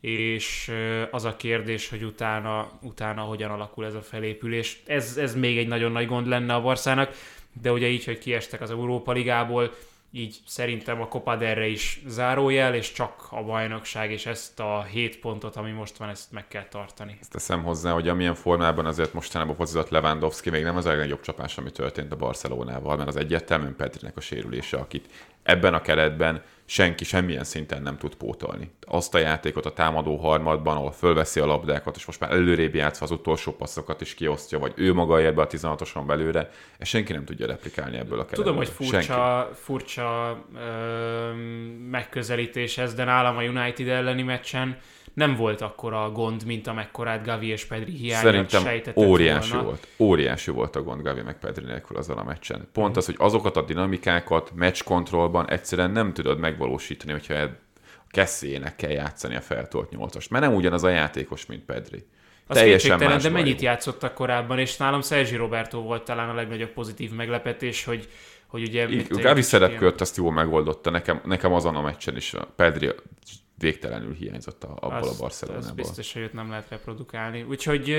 és az a kérdés, hogy utána, utána hogyan alakul ez a felépülés. Ez, ez még egy nagyon nagy gond lenne a Barszának, de ugye így, hogy kiestek az Európa Ligából, így szerintem a Copa erre is zárójel, és csak a bajnokság, és ezt a 7 pontot, ami most van, ezt meg kell tartani. Ezt teszem hozzá, hogy amilyen formában azért mostanában focizott Lewandowski még nem az a legnagyobb csapás, ami történt a Barcelonával, mert az egyértelműen Petrinek a sérülése, akit ebben a keretben senki semmilyen szinten nem tud pótolni. Azt a játékot a támadó harmadban, ahol fölveszi a labdákat, és most már előrébb játszva az utolsó passzokat is kiosztja, vagy ő maga ér be a 16-oson belőle, ezt senki nem tudja replikálni ebből a keretből. Tudom, hogy furcsa, furcsa ö, megközelítés ez, de nálam a United elleni meccsen nem volt akkor a gond, mint amekkorát Gavi és Pedri hiányát Szerintem óriási volna. volt. Óriási volt a gond Gavi meg Pedri nélkül azon a meccsen. Pont az, hogy azokat a dinamikákat kontrollban egyszerűen nem tudod megvalósítani, hogyha a keszélyének kell játszani a feltolt nyolcast. Mert nem ugyanaz a játékos, mint Pedri. Az Teljesen más de mennyit játszottak korábban, és nálam Sergi Roberto volt talán a legnagyobb pozitív meglepetés, hogy hogy ugye... Gavi szerepkört azt jól megoldotta, nekem, nekem azon a meccsen is a Pedri végtelenül hiányzott a, abból azt, a Barcelonából. Az biztos, hogy őt nem lehet reprodukálni. Úgyhogy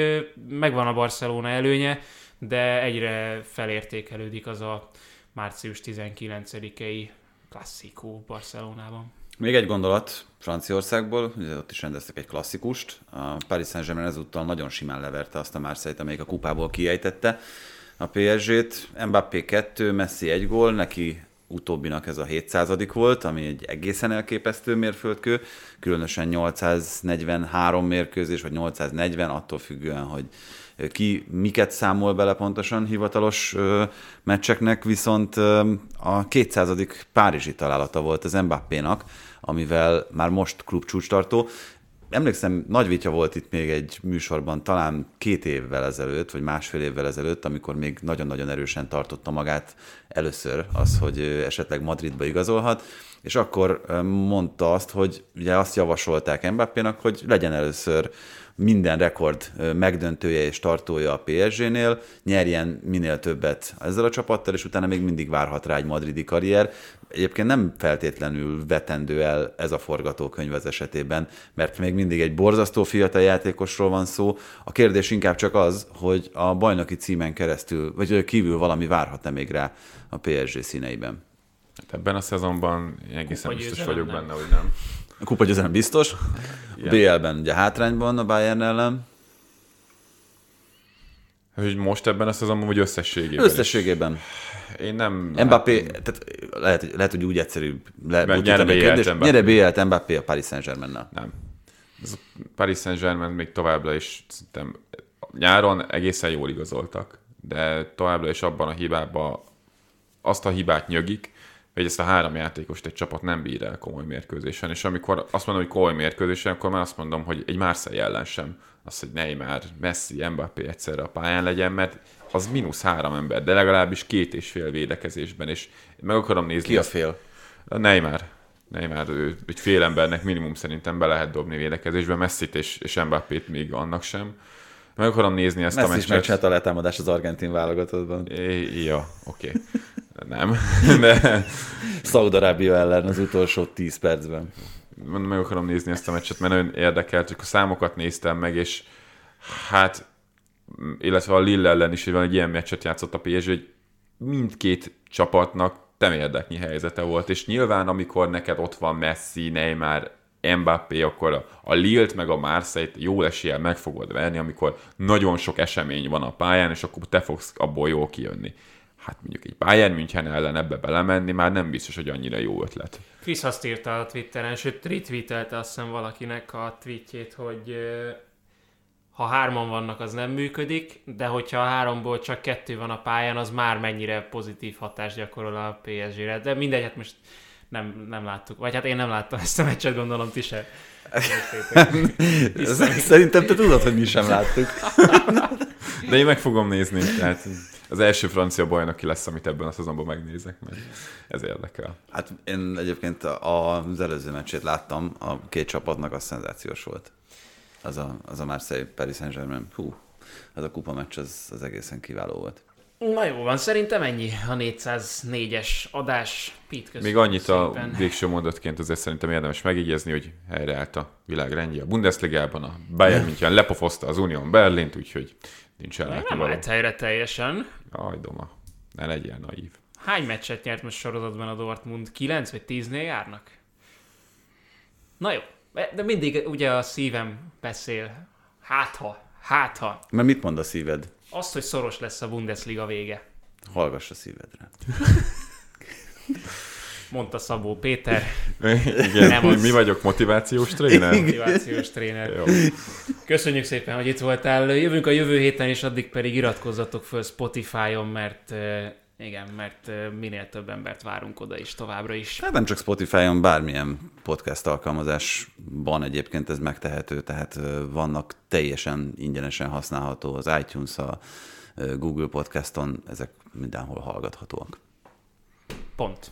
megvan a Barcelona előnye, de egyre felértékelődik az a március 19-i klasszikó Barcelonában. Még egy gondolat Franciaországból, ugye ott is rendeztek egy klasszikust. A Paris Saint-Germain ezúttal nagyon simán leverte azt a Marseille-t, amelyik a kupából kiejtette a PSG-t. Mbappé 2, Messi egy gól, neki utóbbinak ez a 700 volt, ami egy egészen elképesztő mérföldkő, különösen 843 mérkőzés, vagy 840, attól függően, hogy ki miket számol bele pontosan hivatalos ö, meccseknek, viszont ö, a 200. Párizsi találata volt az Mbappénak, amivel már most klubcsúcstartó, emlékszem, nagy vitya volt itt még egy műsorban, talán két évvel ezelőtt, vagy másfél évvel ezelőtt, amikor még nagyon-nagyon erősen tartotta magát először az, hogy esetleg Madridba igazolhat, és akkor mondta azt, hogy ugye azt javasolták Mbappénak, hogy legyen először minden rekord megdöntője és tartója a PSG-nél, nyerjen minél többet ezzel a csapattal, és utána még mindig várhat rá egy madridi karrier. Egyébként nem feltétlenül vetendő el ez a forgatókönyv az esetében, mert még mindig egy borzasztó fiatal játékosról van szó. A kérdés inkább csak az, hogy a bajnoki címen keresztül, vagy kívül valami várhat-e még rá a PSG színeiben. Hát ebben a szezonban egészen biztos vagyok nem. benne, hogy nem. A kupa győzelem biztos. A BL-ben ugye hátrányban a Bayern ellen. Hogy most ebben a szezonban, vagy összességében? Összességében. Is. Én nem... Mbappé, tehát lehet, lehet, hogy úgy egyszerű. Le, nyere BL-t Nyere BL-t Mbappé a Paris Saint-Germain-nel. Nem. Ez a Paris Saint-Germain még továbbra is szerintem nyáron egészen jól igazoltak, de továbbra is abban a hibában azt a hibát nyögik, hogy ezt a három játékost egy csapat nem bír el komoly mérkőzésen, és amikor azt mondom, hogy komoly mérkőzésen, akkor már azt mondom, hogy egy Marseille ellen sem az, hogy Neymar, Messi, Mbappé egyszerre a pályán legyen, mert az mínusz három ember, de legalábbis két és fél védekezésben, és meg akarom nézni. Ki a fél? A Neymar. Neymar, ő, egy fél embernek minimum szerintem be lehet dobni védekezésbe, Messi-t és, és Mbappét még annak sem. Meg akarom nézni ezt Messi a meccset. Messi is megcsinálta a letámadás az argentin válogatottban. É, ja, oké. Okay. Nem. [laughs] De... Szaudarábia ellen az utolsó 10 percben. Meg akarom nézni ezt a meccset, mert nagyon érdekelt, csak a számokat néztem meg, és hát, illetve a Lille ellen is van egy ilyen meccset játszott a PSG, hogy mindkét csapatnak temérdeknyi helyzete volt, és nyilván amikor neked ott van Messi, Neymar, Mbappé, akkor a, a Lille-t meg a Marseille-t jó eséllyel meg fogod venni, amikor nagyon sok esemény van a pályán, és akkor te fogsz abból jól kijönni hát mondjuk egy Bayern München ellen ebbe belemenni már nem biztos, hogy annyira jó ötlet. Krisz azt írta a Twitteren, sőt retweetelte azt hiszem valakinek a tweetjét, hogy ha hárman vannak, az nem működik, de hogyha a háromból csak kettő van a pályán, az már mennyire pozitív hatást gyakorol a PSG-re. De mindegy, hát most nem, nem láttuk. Vagy hát én nem láttam ezt a meccset, gondolom ti se. [laughs] Szerintem te tudod, hogy mi sem láttuk. De én meg fogom nézni, tehát az első francia bajnoki lesz, amit ebben a szezonban megnézek, mert ez érdekel. Hát én egyébként az előző meccsét láttam, a két csapatnak az szenzációs volt. Az a, az a Marseille Paris Saint-Germain. Hú, az a kupa meccs az, az egészen kiváló volt. Na jó van, szerintem ennyi a 404-es adás. Pete, Még annyit szépen. a végső mondatként azért szerintem érdemes megjegyezni, hogy helyreállt a világ rendje a Bundesligában, a Bayern München lepofozta az Unión Berlint, úgyhogy nincs el Nem állt helyre teljesen. Aj, Doma, ne legyél naív. Hány meccset nyert most sorozatban a Dortmund? 9 vagy 10-nél járnak? Na jó, de mindig ugye a szívem beszél. Hát ha, hát ha. Mert mit mond a szíved? Azt, hogy szoros lesz a Bundesliga vége. Hallgass a szívedre. [laughs] Mondta Szabó Péter. Igen, nem az... mi vagyok motivációs tréner? Motivációs tréner. Jó. Köszönjük szépen, hogy itt voltál. Jövünk a jövő héten, és addig pedig iratkozzatok föl Spotify-on, mert igen, mert minél több embert várunk oda is továbbra is. Hát nem csak Spotify-on, bármilyen podcast alkalmazásban egyébként ez megtehető, tehát vannak teljesen ingyenesen használható az iTunes, a Google Podcaston, ezek mindenhol hallgathatóak. Pont.